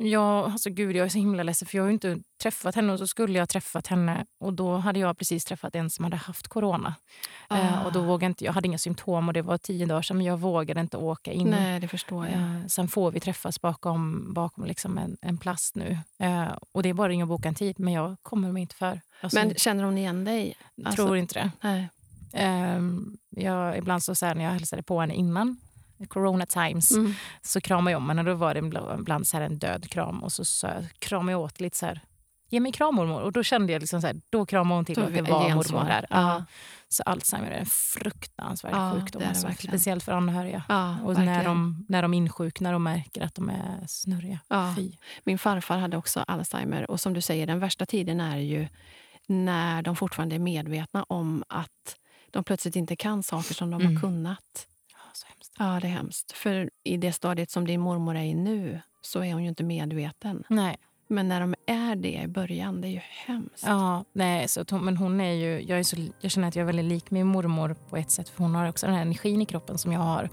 Ja, alltså gud, jag är så himla ledsen för jag har ju inte träffat henne och så skulle jag ha träffat henne och då hade jag precis träffat en som hade haft corona. Eh, och då Ah. vågade inte, jag hade inga symptom och det var tio dagar sedan men jag vågade inte åka in. Nej, det förstår jag. Eh, sen får vi träffas bakom, bakom liksom en, en plast nu. Eh, och det är bara att ringa och boka en tid men jag kommer mig inte för. Alltså, Men känner hon igen dig? alltså- tror inte det. Nej. Ehm, jag, ibland så, så här, när jag hälsade på henne innan, corona times, Mm. så kramade jag om henne. Då var det ibland så här en död kram och så, så här, kramade jag åt lite så här, ge mig kram mormor. Och då kände jag liksom så här, då kramade hon till Då att det var mormor där. Ja. Så Alzheimer är en fruktansvärd Ja, sjukdom. det det alltså, speciellt för anhöriga. Ja, Och när de, när de insjuknar och märker att de är snurriga. Ja. Fy. Min farfar hade också Alzheimer. Och som du säger, den värsta tiden är ju när de fortfarande är medvetna om att de plötsligt inte kan saker som de Mm. har kunnat. Ja, det är hemskt. För i det stadiet som din mormor är i nu så är hon ju inte medveten. Nej. Men när de är det i början, det är ju hemskt. Ja, nej, så att men hon är ju, jag, är så, jag känner att jag är väldigt lik min mormor på ett sätt. För hon har också den här energin i kroppen som jag har.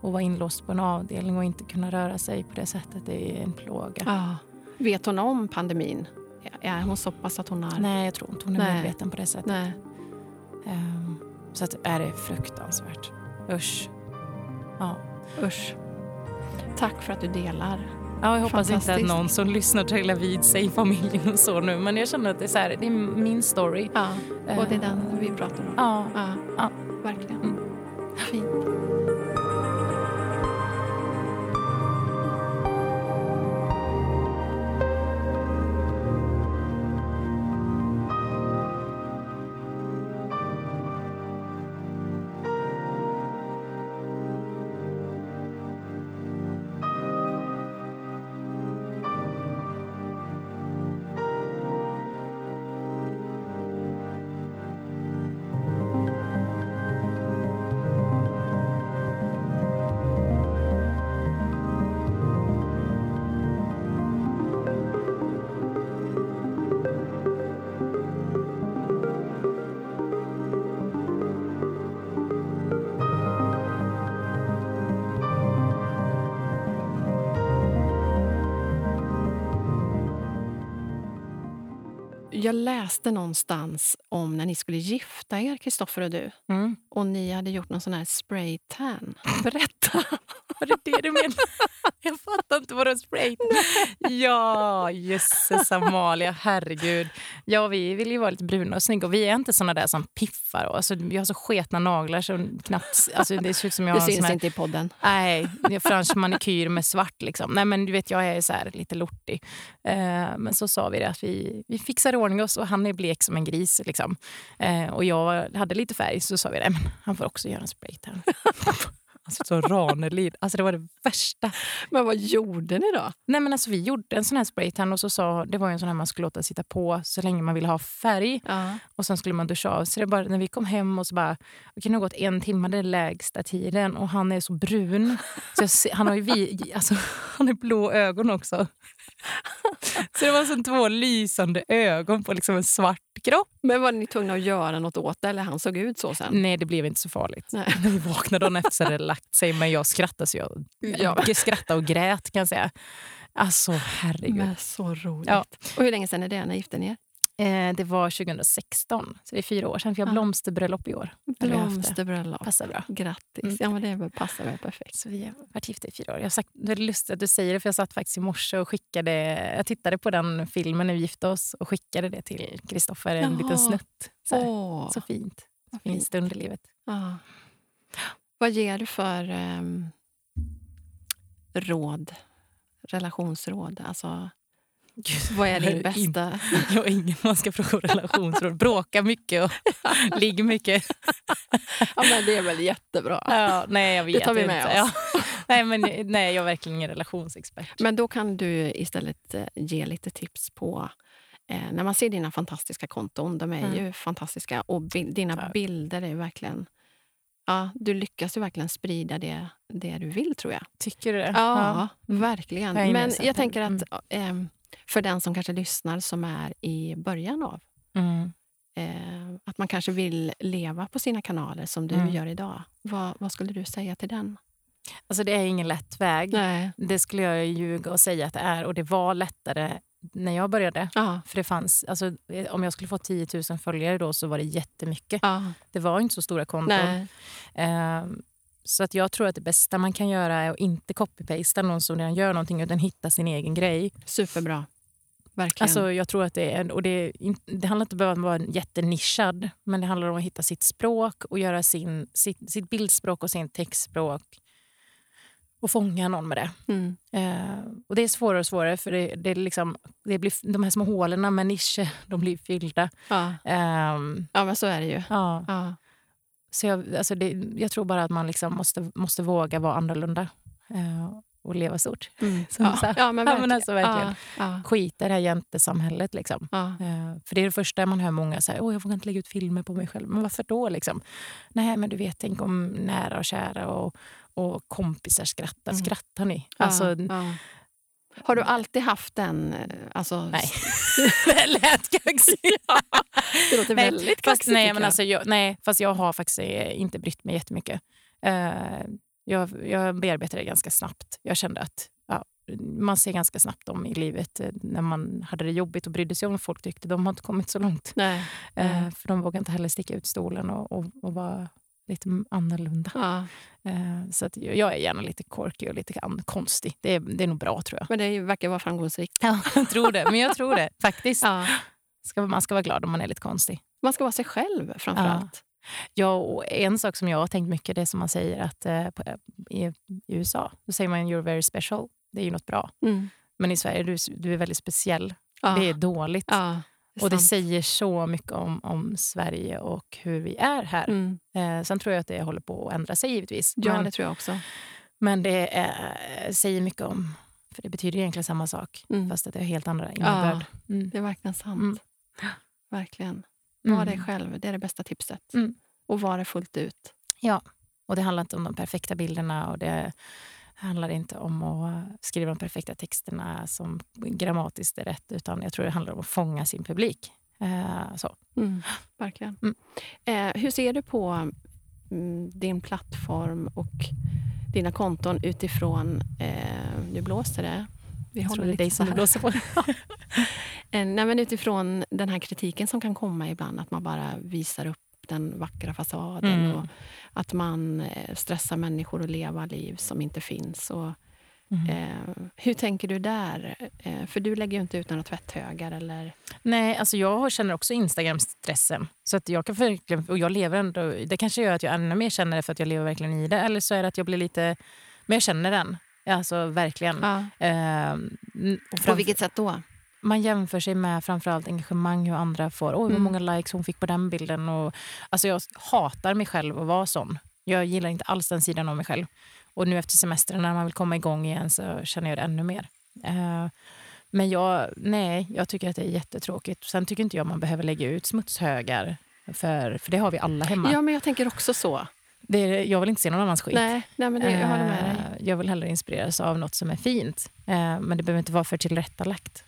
Och vara inlåst på en avdelning och inte kunna röra sig på det sättet, det är en plåga. Ja. Vet hon om pandemin? Är hon så pass att hon har... Nej, jag tror inte hon är Nej. medveten på det sättet. Nej. Ehm, så att, är det fruktansvärt. Usch. Ja. Usch. Tack för att du delar. Ja, jag hoppas inte att någon som lyssnar trillar vid sig i familjen och så nu. Men jag känner att det är, så här, det är min story. Ja, och det är Eh, den vi pratar om. Ja, Ja, Ja. verkligen. Mm. Fint. Jag läste någonstans om när ni skulle gifta er, Kristoffer och du. Mm. Och ni hade gjort någon sån här spray tan. Berätta! Var det det du menade? Jag fattar inte vad du sprayt. Ja, jösses Amalia, herregud. Ja, vi vill ju vara lite bruna och snygga och vi är inte såna där som piffar. Alltså, vi har så sketna naglar så knappt... Alltså, det ser ut som jag Det syns här, inte i podden. Nej, fransk manikyr med svart. Liksom. Nej, men du vet, jag är så här lite lortig. Eh, men så sa vi det att vi, vi fixar i ordning oss och han är blek som en gris. Liksom. Eh, och jag hade lite färg så sa vi det, men han får också göra en spraytan. Alltså så Ranelid. Alltså det var det värsta. Men vad gjorde ni då? Nej men alltså vi gjorde en sån här spraytan och så sa, det var ju en sån här man skulle låta sitta på så länge man ville ha färg. Ja. Och sen skulle man duscha av. Så det bara, när vi kom hem och så bara, okej nu har gått en timme, det är lägsta tiden och han är så brun. Så jag han har ju vi, alltså, han har blå ögon också. Så det var som två lysande ögon på liksom en svart kropp. Men var ni tvungna att göra något åt det eller han såg ut så sen? Nej, det blev inte så farligt. Nej. Vi vaknade dagen efter det lagt sig. Men jag skrattade så jag, Ja. jag skrattade och grät kan jag säga. Alltså herregud. Men så roligt. Ja. Och hur länge sedan är det när ni gifte er? Eh, det var 2016, så det är fyra år sedan. För jag har Ja. blomsterbröllop i år. Blomsterbröllop. Passar bra. Grattis. Mm. Ja, men det passar väl perfekt. Så vi har varit gifta i fyra år. Jag har sagt, det är lustigt att du säger det, för jag satt faktiskt i morse och skickade... Jag tittade på den filmen när vi gifte oss och skickade det till Kristoffer, en Jaha. liten snutt. Så, här. Åh, så fint. vad Fin fint. stund i livet. Ja. Vad ger du för ehm, råd? Relationsråd? Alltså, vad är din bästa? Jag har ingen man ska fråga om relationsråd. Bråka mycket och ligg mycket. Ja, men det är väl jättebra. Ja, nej, jag vet Det tar vi med inte. oss. Ja. Nej, men, nej, jag är verkligen ingen relationsexpert. Men då kan du istället eh, ge lite tips på eh, när man ser dina fantastiska konton. De är Mm. ju fantastiska och bil- dina Tack. bilder är verkligen... Ja, du lyckas ju verkligen sprida det, det du vill, tror jag. Tycker du det? Ja, verkligen. Jag Men jag tänker att eh, för den som kanske lyssnar som är i början av Mm. eh, att man kanske vill leva på sina kanaler som du Mm. gör idag. Vad, vad skulle du säga till den? Alltså, det är ingen lätt väg. Nej. Det skulle jag ljuga och säga att det är. Och det var lättare när jag började. Ja, För det fanns, alltså, eh, om jag skulle få 10 000 följare då så var det jättemycket. ja, Det var inte så stora konton. nej. Så att jag tror att det bästa man kan göra är att inte copy-pasta någon som redan gör någonting utan hitta sin egen grej. Superbra. Verkligen. Alltså, jag tror att det, är, och det, det handlar inte bara om att vara jättenischad men det handlar om att hitta sitt språk och göra sin, sitt, sitt bildspråk och sin textspråk och fånga någon med det. mm. Eh, och det är svårare och svårare för det, det liksom, det blir, de här små hålen med nischer de blir fyllda. ja. Ehm, ja, men så är det ju. ja. Ja. Så jag, alltså det, jag tror bara att man liksom måste, måste våga vara annorlunda eh, och leva stort. Mm. Som ja. så här. ja, men Ja, verkligen. men alltså verkligen. Ja, Skita i det här jäntesamhället. Liksom. Eh, för det är det första man hör många säga. Åh, jag vågar inte lägga ut filmer på mig själv. Men varför då? Liksom? Nej, men du vet, tänk om nära och kära och, och kompisar skrattar. Mm. Skrattar ni? Alltså. Har du alltid haft den... eh, Alltså, Nej. det lät kaxigt. Det låter Nej, väldigt fast, kaxigt. nej, tycker men alltså, jag, nej, fast jag har faktiskt eh, inte brytt mig jättemycket. Eh, jag, jag bearbetade det ganska snabbt. Jag kände att ja, man ser ganska snabbt om i livet när man hade det jobbigt och brydde sig om folk tyckte. De har inte kommit så långt. Nej. Nej. för de vågar inte heller sticka ut stolen och, och, och vara lite annorlunda. Ja. Eh, så att jag är gärna lite quirky och lite konstig. Det är, det är nog bra tror jag. Men det verkar vara framgångsrikt. Ja, jag tror det. Men jag tror det faktiskt. Ja. Ska, man ska vara glad om man är lite konstig. Man ska vara sig själv framför Ja. allt. Ja, och en sak som jag har tänkt mycket det är som man säger att eh, på, i, i USA då säger man you're very special. Det är ju något bra. Mm. Men i Sverige du, du är väldigt speciell. Ja. Det är dåligt. Ja, det och det säger så mycket om, om Sverige och hur vi är här. Mm. Eh, sen tror jag att det håller på att ändra sig givetvis. Ja, men, det tror jag också. men det eh, säger mycket om, för det betyder egentligen samma sak. Mm. Fast att det har helt andra innebörd. Mm. Det är verkligen sant. Mm. Verkligen. Var dig Mm. själv. Det är det bästa tipset. Mm. Och var det fullt ut. Ja, och det handlar inte om de perfekta bilderna och det handlar inte om att skriva de perfekta texterna som grammatiskt är rätt utan jag tror det handlar om att fånga sin publik. Eh, så. Mm. Verkligen. Mm. Eh, hur ser du på mm, din plattform och dina konton utifrån... Eh, nu blåser det. Vi Jag håller det dig som det blåser på. Eh, nej, men utifrån den här kritiken som kan komma ibland, att man bara visar upp den vackra fasaden Mm. och att man eh, stressar människor att leva liv som inte finns. Och, Mm. eh, hur tänker du där? Eh, för du lägger ju inte ut några tvätthögar eller... Nej, alltså jag känner också Instagram-stressen. Så att jag kan verkligen, och jag lever ändå, det kanske gör att jag ännu mer känner det för att jag lever verkligen i det. Eller så är det att jag blir lite... Men jag känner den. Alltså verkligen. Ja. Ehm, och På vilket sätt då? Man jämför sig med framförallt engagemang hur andra får. Oj, Mm. många likes hon fick på den bilden. Och, alltså jag hatar mig själv att vara sån. Jag gillar inte alls den sidan av mig själv. Och nu efter semestern när man vill komma igång igen så känner jag det ännu mer. Eh, men jag, nej, jag tycker att det är jättetråkigt. Sen tycker inte jag man behöver lägga ut smutshögar. För, för det har vi alla hemma. Ja, men jag tänker också så. Det är, jag vill inte se någon annans skit. Nej, nej men det, jag håller med dig. Eh, Jag vill hellre inspireras av något som är fint. Eh, Men det behöver inte vara för tillrättalagt.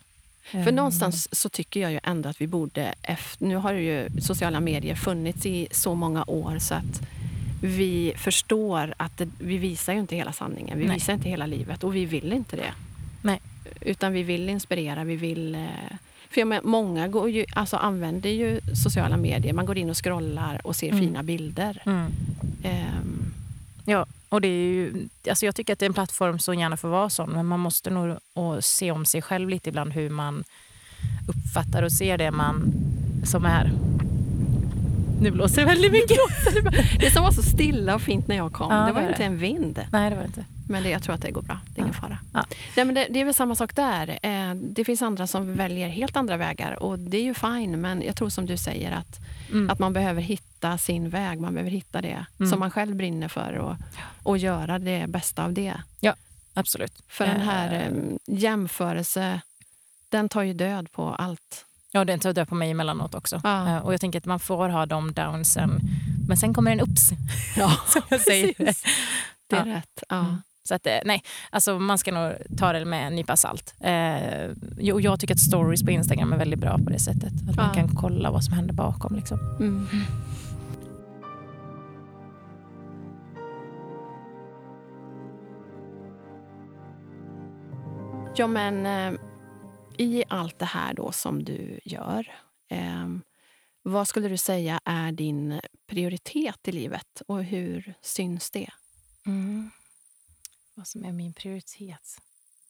För någonstans så tycker jag ju ändå att vi borde... Efter, nu har ju sociala medier funnits i så många år så att vi förstår att det, vi visar ju inte hela sanningen. Vi Nej. visar inte hela livet och vi vill inte det. Nej. Utan vi vill inspirera, vi vill... eh, För jag menar, många går ju, alltså använder ju sociala medier. Man går in och scrollar och ser Mm. fina bilder. Mm. Ehm, Ja, och det är ju, alltså jag tycker att det är en plattform som gärna får vara sån, men man måste nog och se om sig själv lite ibland hur man uppfattar och ser det man som är. Nu blåser det väldigt mycket. det som var så stilla och fint när jag kom, Ja, det det var ju inte det. en vind. Nej, det var det inte. Men det, jag tror att det går bra. Det är ingen Ja. fara. Ja. Nej, men det, det är väl samma sak där. Eh, det finns andra som väljer helt andra vägar och det är ju fine. Men jag tror som du säger att, Mm. att man behöver hitta sin väg. Man behöver hitta det Mm. som man själv brinner för och, och göra det bästa av det. Absolut. För den här Eh, eh, jämförelse, den tar ju död på allt. Ja, den tar död på mig emellanåt också. Ja. Eh, Och jag tänker att man får ha de downsen, men sen kommer en ups. Ja, som jag säger. precis. Det är Ja. rätt. Ja. Mm. Så att, eh, nej, alltså man ska nog ta det med en nypa salt. Eh, jo, jag tycker att stories på Instagram är väldigt bra på det sättet. Att man kan kolla vad som händer bakom. Liksom. Mm. Ja, men eh, i allt det här då som du gör, eh, vad skulle du säga är din prioritet i livet och hur syns det? Mm. Vad som är min prioritet?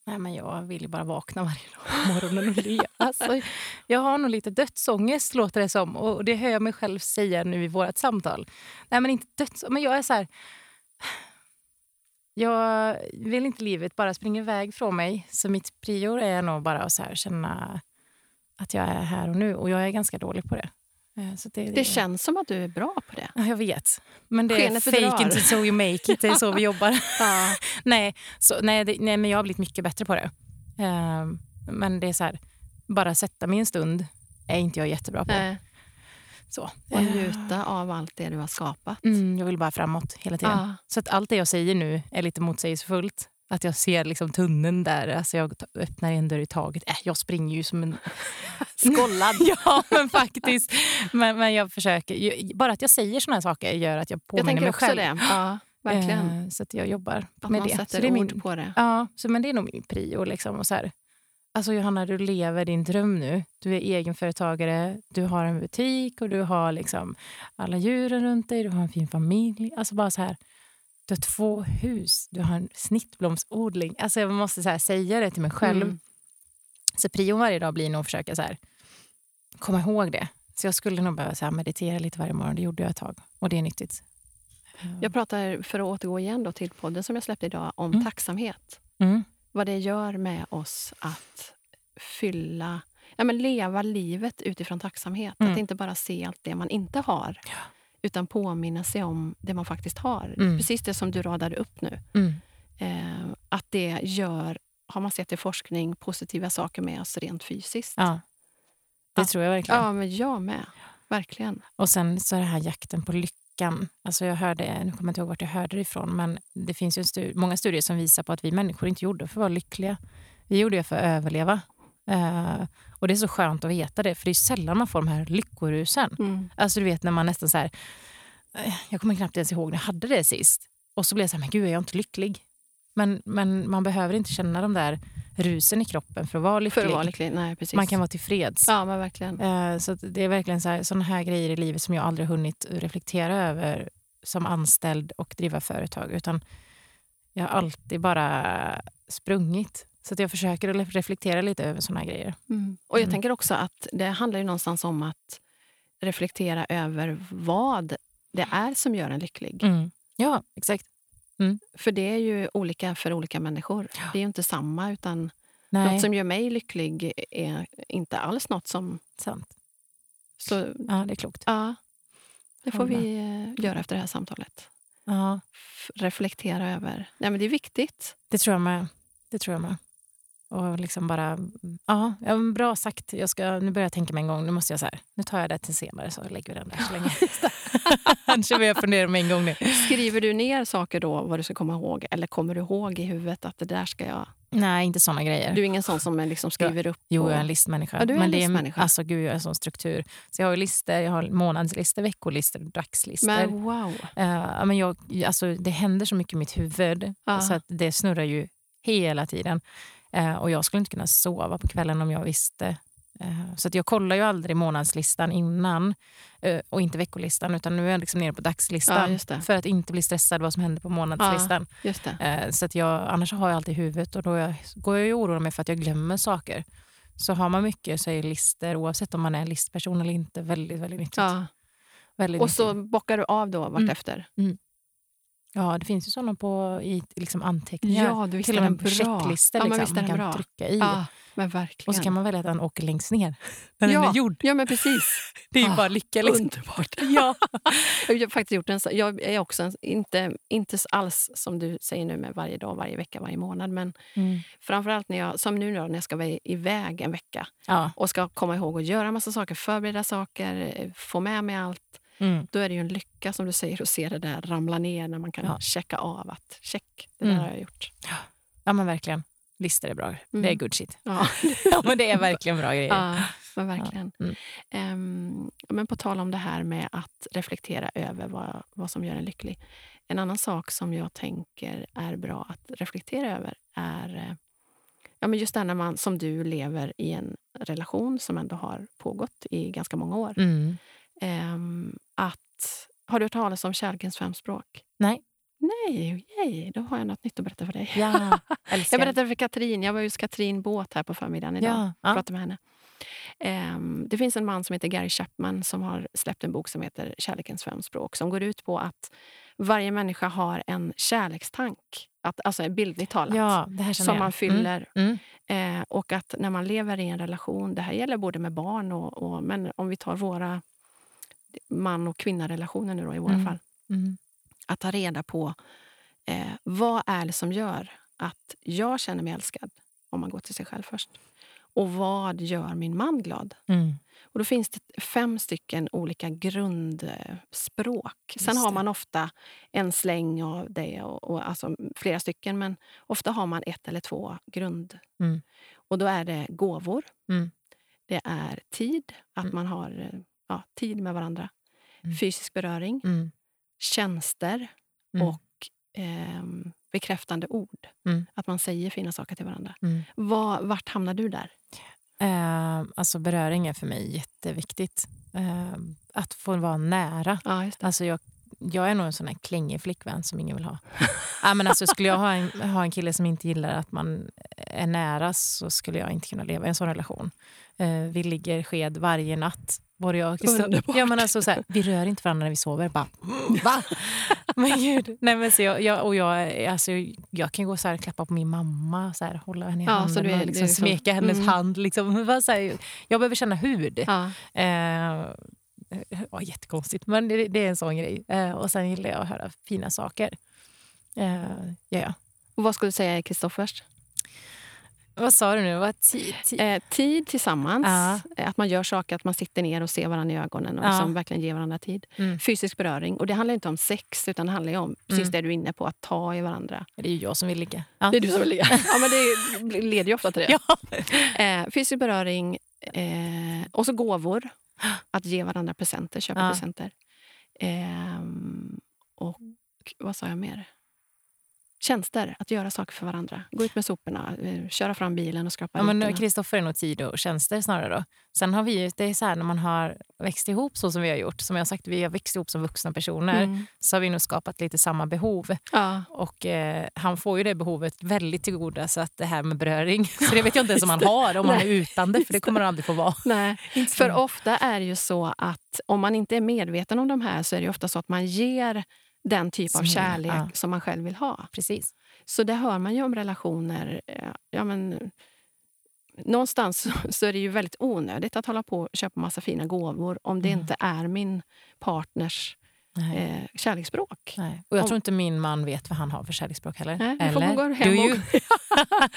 Nej, men jag vill ju bara vakna varje dag på morgonen och le. Alltså, jag har nog lite dödsångest, låter det som. Och det hör jag mig själv säga nu i vårt samtal. Nej, men inte döds... Men jag är så här... Jag vill inte livet bara springa iväg från mig. Så mitt prior är nog bara att så här känna att jag är här och nu. Och jag är ganska dålig på det. Eh, Så det, Det känns som att du är bra på det. Ja, jag vet. Men det är Skenet fake bedrar. until so you make it. Det är så vi jobbar. Ja. nej, så, nej, det, nej, men jag har blivit mycket bättre på det. Ehm, men det är så här, bara sätta mig en stund är inte jag jättebra på. Eh, Så. och njuta av allt det du har skapat. Mm, jag vill bara framåt hela tiden. Ja. Så att allt det jag säger nu är lite motsägelsefullt. Att jag ser liksom tunneln där. Alltså jag öppnar en dörr i taget. Äh, jag springer ju som en... Skollad. ja, men faktiskt. Men, men jag försöker. Bara att jag säger såna här saker gör att jag Jag påminner tänker mig också själv. det. Ja, verkligen. Eh, så att jag jobbar att med man det. Så sätter det är ord min, på det. Ja, så, men det är nog min prio. Liksom, och så här. Alltså Johanna, du lever din dröm nu. Du är egenföretagare, du har en butik och du har liksom alla djuren runt dig, du har en fin familj. Alltså bara så här, du har två hus, du har en snittblomsodling. Alltså jag måste så säga det till mig själv. Mm. Så prion varje dag blir nog att försöka så här, komma ihåg det. Så jag skulle nog behöva så meditera lite varje morgon. Det gjorde jag ett tag och det är nyttigt. Jag pratar, för att återgå igen då till podden som jag släppte idag, om Mm. tacksamhet. Mm. Vad det gör med oss att fylla, ja, men leva livet utifrån tacksamhet. Mm. Att inte bara se allt det man inte har, Ja. utan påminna sig om det man faktiskt har. Mm. Precis det som du radade upp nu. Mm. Eh, att det gör, har man sett i forskning, positiva saker med oss rent fysiskt. Ja, det Ja. tror jag verkligen. Ja, men jag med. Verkligen. Och sen så är det här jakten på lyckan. Alltså jag hörde, nu kommer jag inte ihåg vart jag hörde det ifrån, men det finns ju en stu- många studier som visar på att vi människor inte gjorde för att vara lyckliga. Vi gjorde det för att överleva. Eh, och det är så skönt att veta det, för det är sällan man får de här lyckorusen. Mm. Alltså du vet när man nästan så här, eh, jag kommer knappt ens ihåg när jag hade det sist. Och så blev jag så här, men gud är jag inte lycklig? Men, men man behöver inte känna de där rusen i kroppen för att vara lycklig. För att vara lycklig. Nej, precis. Man kan vara tillfreds. Ja, men verkligen. Eh, så det är verkligen så här, såna här grejer i livet som jag aldrig hunnit reflektera över som anställd och driva företag. Utan jag har alltid bara sprungit. Så att jag försöker reflektera lite över såna här grejer. Mm. Och jag Mm. tänker också att det handlar ju någonstans om att reflektera över vad det är som gör en lycklig. Mm. Ja, exakt. För det är ju olika för olika människor. Ja. Det är ju inte samma. utan Nej, Något som gör mig lycklig är inte alls något som... sant. Så, Ja, det är klokt. ja, det får vi eh, göra efter det här samtalet. Ja, reflektera över... Nej, men det är viktigt. det tror jag med. Det tror jag med. Och liksom bara... Ja, bra sagt. Jag ska, nu börjar jag tänka mig en gång. Nu måste jag så här, nu tar jag det till senare så lägger vi den där så länge. Annars börjar jag fundera med en gång nu. Skriver du ner saker då, vad du ska komma ihåg? Eller kommer du ihåg i huvudet att det där ska jag... Nej, inte såna grejer. Du är ingen sån som liksom skriver upp? Jo, och- jag är en listmänniska. Ja, du är men en listmänniska. Är, alltså, gud, jag är en sån struktur. Så jag har listor, jag har månadslistor, veckolistor, dagslistor. Men wow. Ja, men jag, alltså, det händer så mycket i mitt huvud Ja. så att det snurrar ju hela tiden. Eh, och jag skulle inte kunna sova på kvällen om jag visste. Eh, så att jag kollar ju aldrig månadslistan innan eh, och inte veckolistan utan nu är jag liksom nere på Ja, dagslistan det. för att inte bli stressad vad som händer på månadslistan. Det. Eh, så att jag, annars har jag alltid i huvudet och då jag, går jag ju oroar mig för att jag glömmer saker. Så har man mycket så är listor, oavsett om man är en listperson eller inte, väldigt, väldigt nyttigt. Ja. Väldigt Och så nyttigt. bockar du av då Mm. vartefter? Ja, det finns ju sådana på i liksom anteckningar. Ja, du Till och med bra. checklistor Ja, liksom, man kan bra. trycka i. Ja, men verkligen. Och så kan man välja att den åker längst ner. När Ja. den är gjord. Ja, men precis. Det är ju Ah, bara lycka. Liksom. Underbart. Ja. Jag har faktiskt gjort en, jag är också en, inte, inte alls som du säger nu med varje dag, varje vecka, varje månad. Men Mm. framförallt när jag, som nu då, när jag ska vara iväg en vecka Ja. och ska komma ihåg att göra massa saker, förbereda saker, eh, få med mig allt. Mm. Då är det ju en lycka som du säger att se det där ramla ner när man kan Ja. checka av att check, det Mm. där har jag gjort. ja, men verkligen. Listor är bra. Det är Mm. good shit. Ja, Ja, men det är verkligen bra grejer. ja men verkligen. Mm. Ehm, men på tal om det här med att reflektera över vad, vad som gör en lycklig. En annan sak som jag tänker är bra att reflektera över är eh, ja, men just det här när man som du lever i en relation som ändå har pågått i ganska många år. Mm. Ehm, att, har du hört talas om kärlekens fem språk? Nej. Nej, yay, då har jag något nytt att berätta för dig. Ja. Jag berättade för Katrin, jag var hos Katrin Båt här på förmiddagen idag. Ja, ja. Pratade med henne. Ehm, det finns en man som heter Gary Chapman som har släppt en bok som heter Kärlekens fem språk som går ut på att varje människa har en kärlekstank. Att, alltså bildligt talat. ja, som jag. man fyller. Mm. Eh, och att när man lever i en relation, det här gäller både med barn och, och men om vi tar våra man och kvinnarelationer nu då, i våra Mm. fall. Mm. Att ta reda på eh, vad är det som gör att jag känner mig älskad, om man går till sig själv först. Och vad gör min man glad? Mm. Och då finns det fem stycken olika grundspråk. Sen Just har det. man ofta en släng av det, och, och, alltså flera stycken. Men ofta har man ett eller två grund. Mm. Och då är det gåvor. Mm. Det är tid, att Mm. man har eh, ja, tid med varandra. Mm. Fysisk beröring, Mm. tjänster Mm. och ehm, bekräftande ord. Mm. Att man säger fina saker till varandra. Mm. Vad, vart hamnar du där? Eh, alltså beröring är för mig jätteviktigt. Eh, att få vara nära. Ja. Alltså jag, jag är nog en sån här klängig flickvän som ingen vill ha. ja, men alltså, skulle jag ha en, ha en kille som inte gillar att man är nära så skulle jag inte kunna leva i en sån relation. Eh, vi ligger sked varje natt. Både jag och Underbart. ja, men alltså, så här, vi rör inte varandra när vi sover. Bara, va? Men gud. Nej, men så jag, jag, och jag, alltså, jag kan gå så här, klappa på min mamma, så här, hålla henne i Ja, så handen är- och liksom liksom- smeka hennes mm. hand. Liksom. Bara Så här, jag behöver känna hud. Ja. Eh, ja, jättekonstigt, men det, det är en sån grej. Eh, och sen gillar jag att höra fina saker. Eh, ja, ja. Och vad skulle du säga är Kristoffers? Vad sa du nu? Vad ti, ti. Eh, tid tillsammans. Ja. Eh, Att man gör saker, att man sitter ner och ser varandra i ögonen och Ja. liksom verkligen ger varandra tid. Mm. Fysisk beröring. Och det handlar inte om sex, utan det handlar om precis Mm. det du är inne på, att ta i varandra. Det är ju jag som vill ligga. Ja. Det är du som vill ligga. ja, men det leder ju ofta till det. Eh, fysisk beröring eh, och så gåvor. Att ge varandra presenter, köpa presenter. Ehm, och vad sa jag mer? Tjänster, att göra saker för varandra. Gå ut med soporna, eh, köra fram bilen och skrapa Ja. Kristoffer är nog tid och tjänster snarare. Då. Sen har vi ju, det är så här när man har växt ihop så som vi har gjort, som jag sagt, vi har växt ihop som vuxna personer, Mm. så har vi nog skapat lite samma behov. Ja. Och eh, han får ju det behovet väldigt till goda, så att det här med beröring, så det vet jag inte ens om han har, om han är utan det, för det kommer han aldrig få vara. Nej, för ofta är det ju så att om man inte är medveten om de här så är det ofta så att man ger den typ av Som- kärlek ja. som man själv vill ha. Precis. Så det hör man ju om relationer. eh, Ja, men, någonstans så- är det ju väldigt onödigt att hålla på och köpa massa fina gåvor om det Mm. inte är min partners. Eh, kärleksspråk. Nej. Och jag Om- tror inte min man vet vad han har för kärleksspråk heller. Nej, nu får Eller? man gå hem Do och-?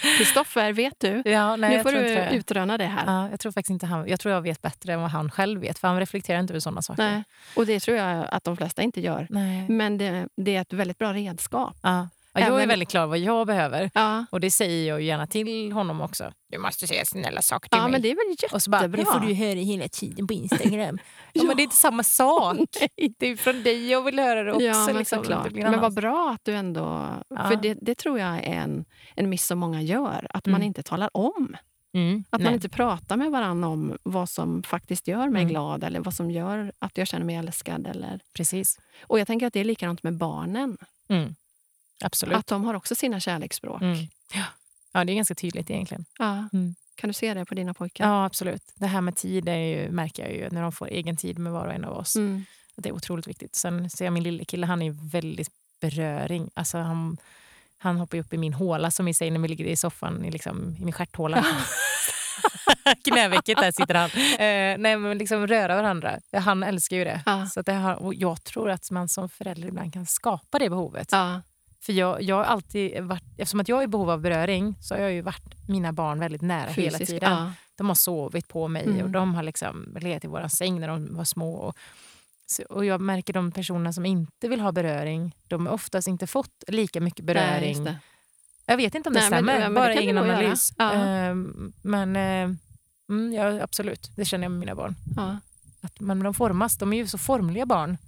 Kristoffer, vet du? Ja, nej, nu får du inte utröna det här. Ja, jag tror faktiskt inte han, jag tror jag vet bättre än vad han själv vet, för han reflekterar inte över sådana saker. Nej. Och det tror jag att de flesta inte gör. Nej. Men det, det är ett väldigt bra redskap. Ja. Ja, jag är väldigt klar vad jag behöver. Ja, Och det säger jag gärna till honom också. Du måste säga snälla saker till ja mig. men det är väl jättebra. och så bara, det får du höra hela tiden på Instagram. ja, men det är inte samma sak. Det är från dig jag vill höra det också. Ja, men liksom. såklart. Men vad bra att du ändå... För det, det tror jag är en, en miss som många gör. Att man Mm. inte talar om. Mm, Att nej. man inte pratar med varandra om vad som faktiskt gör mig Mm. glad eller vad som gör att jag känner mig älskad. Eller... Precis. Och jag tänker att det är likadant med barnen. Mm. Absolut. Att de har också sina kärleksspråk. Mm. Ja. ja, det är ganska tydligt egentligen. Ja. Mm. Kan du se det på dina pojkar? Ja, absolut. Det här med tid är ju, märker jag ju när de får egen tid med var och en av oss. Mm. Det är otroligt viktigt. Sen ser jag min lille kille, han är väldigt beröring. Alltså han, han hoppar upp i min håla som vi säger när vi ligger i soffan, i, liksom, i min stjärthåla. Knävecket, där sitter han. Eh, nej, men liksom röra varandra. Han älskar ju det. Ja. Så det har, och jag tror att man som förälder ibland kan skapa det behovet. Ja. För jag, jag har alltid varit, eftersom att jag är i behov av beröring så har jag ju varit mina barn väldigt nära hela Fysisk, tiden. Ja. De har sovit på mig Mm. och de har liksom legat i vår säng när de var små. Och, så, och jag märker de personerna som inte vill ha beröring, de har oftast inte fått lika mycket Nej, beröring. det. jag vet inte om det Nej, men- stämmer, men bara egen göra. analys. Ja. Ehm, men eh, mm, ja, absolut, det känner jag med mina barn. Ja. Att man, de formas, de är ju så formliga barn.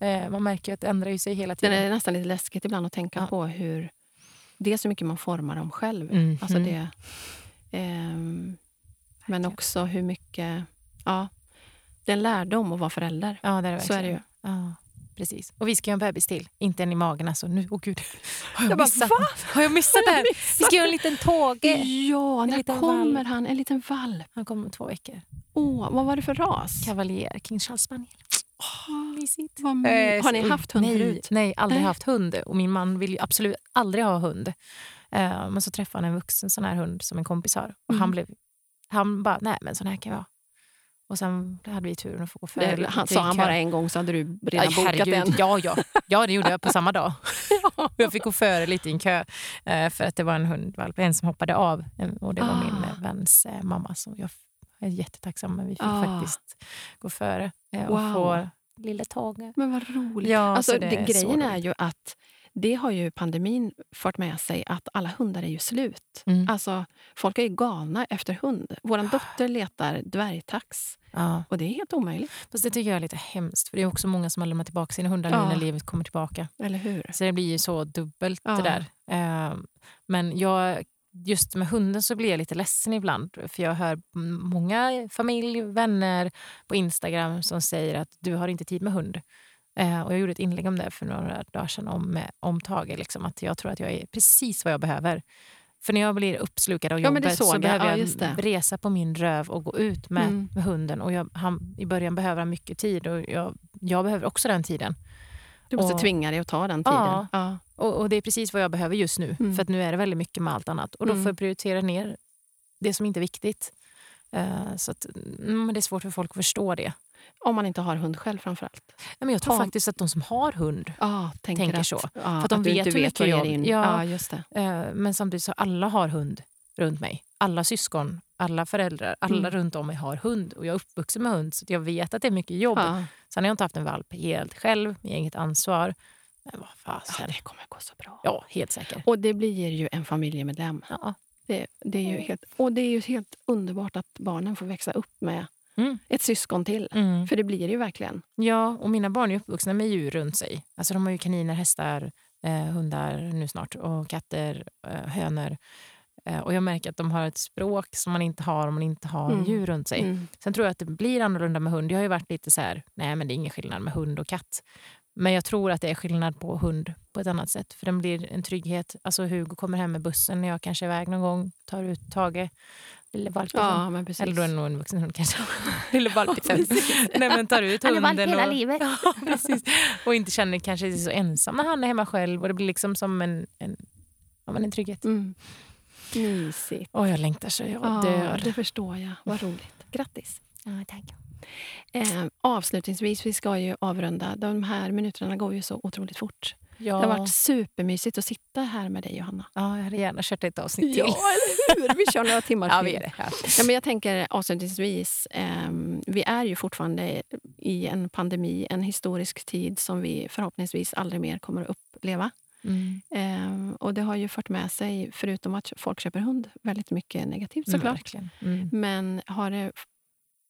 Eh, man märker att det ändrar ju sig hela Det tiden. är nästan lite läskigt ibland att tänka Ja. på hur... Det är så mycket man formar dem själv. Mhm. Alltså det, ehm, men också hur mycket... Ja, det är en lärdom att vara förälder. Ja, det är det Så är det verkligen. Ja, precis. Och vi ska göra en bebis till. Inte en i magen. Alltså. Nu, åh gud. Har jag, Jag bara, missat, "Va? har jag missat det här? Vi ska göra en liten tåge. Ja, En när kommer valp. han? En liten valp. Han kommer om två veckor. Åh, vad var det för ras? Kavaljer, King Charles Spaniel. Mysigt. Vad Eh, Har ni haft hund nej, förut? Nej, aldrig Nej. haft hund. Och min man vill ju absolut aldrig ha hund. Eh, men så träffade han en vuxen sån här hund som en kompis har. Och Mm. han, blev, han bara, nej men sån här kan vi ha. Och sen hade vi turen att få gå före. Det, han, sa han bara en gång så hade du redan Aj, bokat herregud. en. Ja, ja. ja, det gjorde jag på samma dag. Jag fick gå före lite i en kö eh, för att det var en hundvalp, en som hoppade av. Och det var Ah. min väns mamma. Så jag f- är jättetacksam, men vi fick Ah. faktiskt gå före eh, och Wow. få lilla Tage. Men vad roligt. Ja, alltså, så det det, grejen är ju att det har ju pandemin fört med sig att alla hundar är ju slut. Mm. Alltså, folk är ju galna efter hund. Vår dotter letar dvärgtax Ja. och det är helt omöjligt. Fast det tycker jag är lite hemskt, för det är också många som har lämnat tillbaka sina hundar nu Ja. när livet kommer tillbaka. Eller hur? Så det blir ju så dubbelt Ja. det där. Eh, men jag, just med hunden så blir jag lite ledsen ibland. För jag hör många familj, vänner på Instagram som säger att du har inte tid med hund. Eh, och jag gjorde ett inlägg om det för några dagar sedan om, eh, om Tage. Liksom, att jag tror att jag är precis vad jag behöver. För när jag blir uppslukad av Ja, jobbet så såg jag. behöver Ja, jag det. resa på min röv och gå ut med, Mm. med hunden. Och jag, han, I början behöver han mycket tid och jag, jag behöver också den tiden. Du måste Och- tvinga dig att ta den tiden. Ja. Ja. Och, och det är precis vad jag behöver just nu. Mm. För att nu är det väldigt mycket med allt annat. Och då Mm. får jag prioritera ner det som inte är viktigt. Eh, så att, mm, det är svårt för folk att förstå det. Om man inte har hund själv framförallt. Nej, Men jag tror Ja. faktiskt att de som har hund, Ja, tänker, Tänker att, så. Ja, För att de du vet hur mycket det ger jobb- in. Ja. Ja, just det. eh, men samtidigt så alla har hund runt mig. Alla syskon, alla föräldrar, alla Mm. runt om mig har hund. Och jag är uppvuxen med hund så att jag vet att det är mycket jobb. Ja. Sen har jag inte haft en valp helt själv, med eget ansvar. Men vad Ja, fasen. det kommer gå så bra. Ja, helt säker. Och det blir ju en familjemedlem. Ja. Det, det är ju helt, och det är ju helt underbart att barnen får växa upp med Mm. ett syskon till. Mm. För det blir det ju verkligen. Ja, och mina barn är uppvuxna med djur runt sig. Alltså de har ju kaniner, hästar, eh, hundar nu snart och katter, eh, hönor. Eh, och jag märker att de har ett språk som man inte har om man inte har Mm. djur runt sig. Mm. Sen tror jag att det blir annorlunda med hund. Jag har ju varit lite så här, nej men det är ingen skillnad med hund och katt. Men jag tror att det är skillnad på hund på ett annat sätt. För den blir en trygghet. Alltså Hugo kommer hem med bussen när jag kanske är iväg någon gång, tar ut Tage, lille valpen. Ja, men precis. Eller då är det nog en vuxen hund kanske. lille valpen. precis. nej men tar ut Han hunden. valp hela och, livet. Ja, precis. Och inte känner kanske sig så ensam när han är hemma själv. Och det blir liksom som en, en, ja, men en trygghet. Mm. Mysigt. Åh, jag längtar så jag Ja, dör. det förstår jag. Vad roligt. Grattis. Ja, tack. Eh, avslutningsvis, vi ska ju avrunda. De här minuterna går ju så otroligt fort. Ja. Det har varit supermysigt att sitta här med dig, Johanna. ja, jag hade gärna kört ett avsnitt till. eller hur? Vi kör några timmar Ja, till. vi är det. Ja. Ja, men jag tänker avslutningsvis, ehm, vi är ju fortfarande i en pandemi, en historisk tid som vi förhoppningsvis aldrig mer kommer att uppleva. Mm. Ehm, och det har ju fört med sig, förutom att folk köper hund, väldigt mycket negativt Mm, såklart. verkligen. Mm. Men har det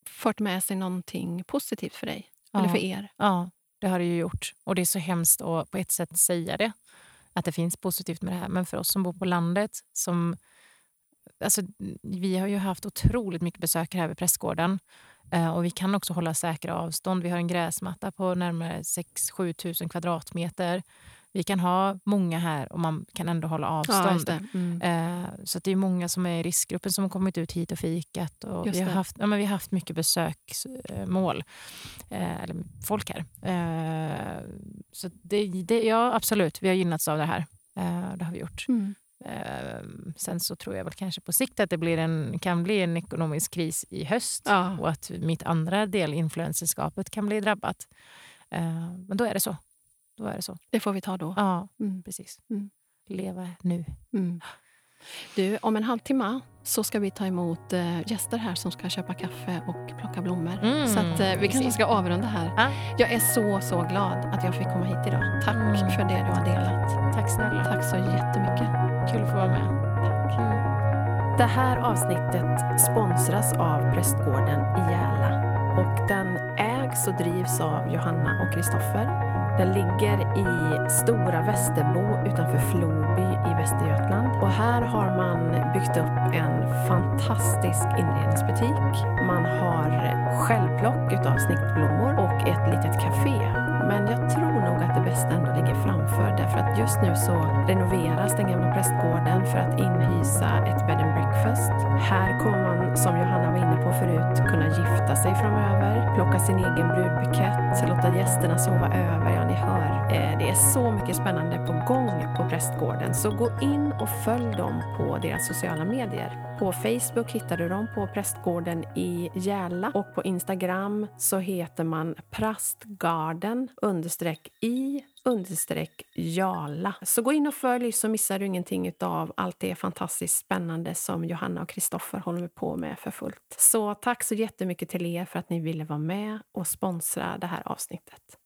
fört med sig någonting positivt för dig? Ja. Eller för er? Ja, det har det ju gjort. Och det är så hemskt att på ett sätt säga det. Att det finns positivt med det här. Men för oss som bor på landet, som... Alltså, vi har ju haft otroligt mycket besökare här vid prästgården. Eh, och vi kan också hålla säkra avstånd. Vi har en gräsmatta på närmare 6-7 tusen kvadratmeter. Vi kan ha många här och man kan ändå hålla avstånd. det. Mm. Eh, så det är många som är i riskgruppen som har kommit ut hit och fikat. Och Just vi, har det. haft, ja, men vi har haft mycket besöksmål, eh, eller folk här. Eh, så det, det, ja, absolut, vi har gynnats av det här. Eh, det har vi gjort. Mm. Sen så tror jag väl kanske på sikt att det blir en, kan bli en ekonomisk kris i höst Ja. och att mitt andra del, influencerskapet, kan bli drabbat. Men då är det så. Då är det så. Det får vi ta då. Ja, Mm. precis. Mm. Leva nu. Mm. Du, om en halvtimme så ska vi ta emot eh, gäster här som ska köpa kaffe och plocka blommor. Mm, Så att, eh, vi kanske ska avrunda här. Ja. Jag är så, så glad att jag fick komma hit idag. Tack Mm. för det du har delat. Tack snälla. Tack så jättemycket. Kul att få vara med. Det här avsnittet sponsras av Prästgården i Järla. Och den ägs och drivs av Johanna och Kristoffer. Den ligger i Stora Västerbo utanför Floby i Västergötland. Och här har man byggt upp en fantastisk inredningsbutik. Man har självplock utav snittblommor och ett litet café. Men jag tror nog att det bästa ändå ligger framför därför att just nu så renoveras den gamla prästgården för att inhysa ett bed and breakfast. Här kommer man, som Johanna var inne på förut, kunna gifta sig framöver, plocka sin egen brudbukett, låta gästerna sova över. Ja, ni hör. Eh, det är så mycket spännande på gång på prästgården så gå in och följ dem på deras sociala medier. På Facebook hittar du dem på Prästgården i Järla och på Instagram så heter man Prastgarden understreck i understreck Jala. Så gå in och följ så missar du ingenting av allt det fantastiskt spännande som Johanna och Kristoffer håller på med för fullt. Så tack så jättemycket till er för att ni ville vara med och sponsra det här avsnittet.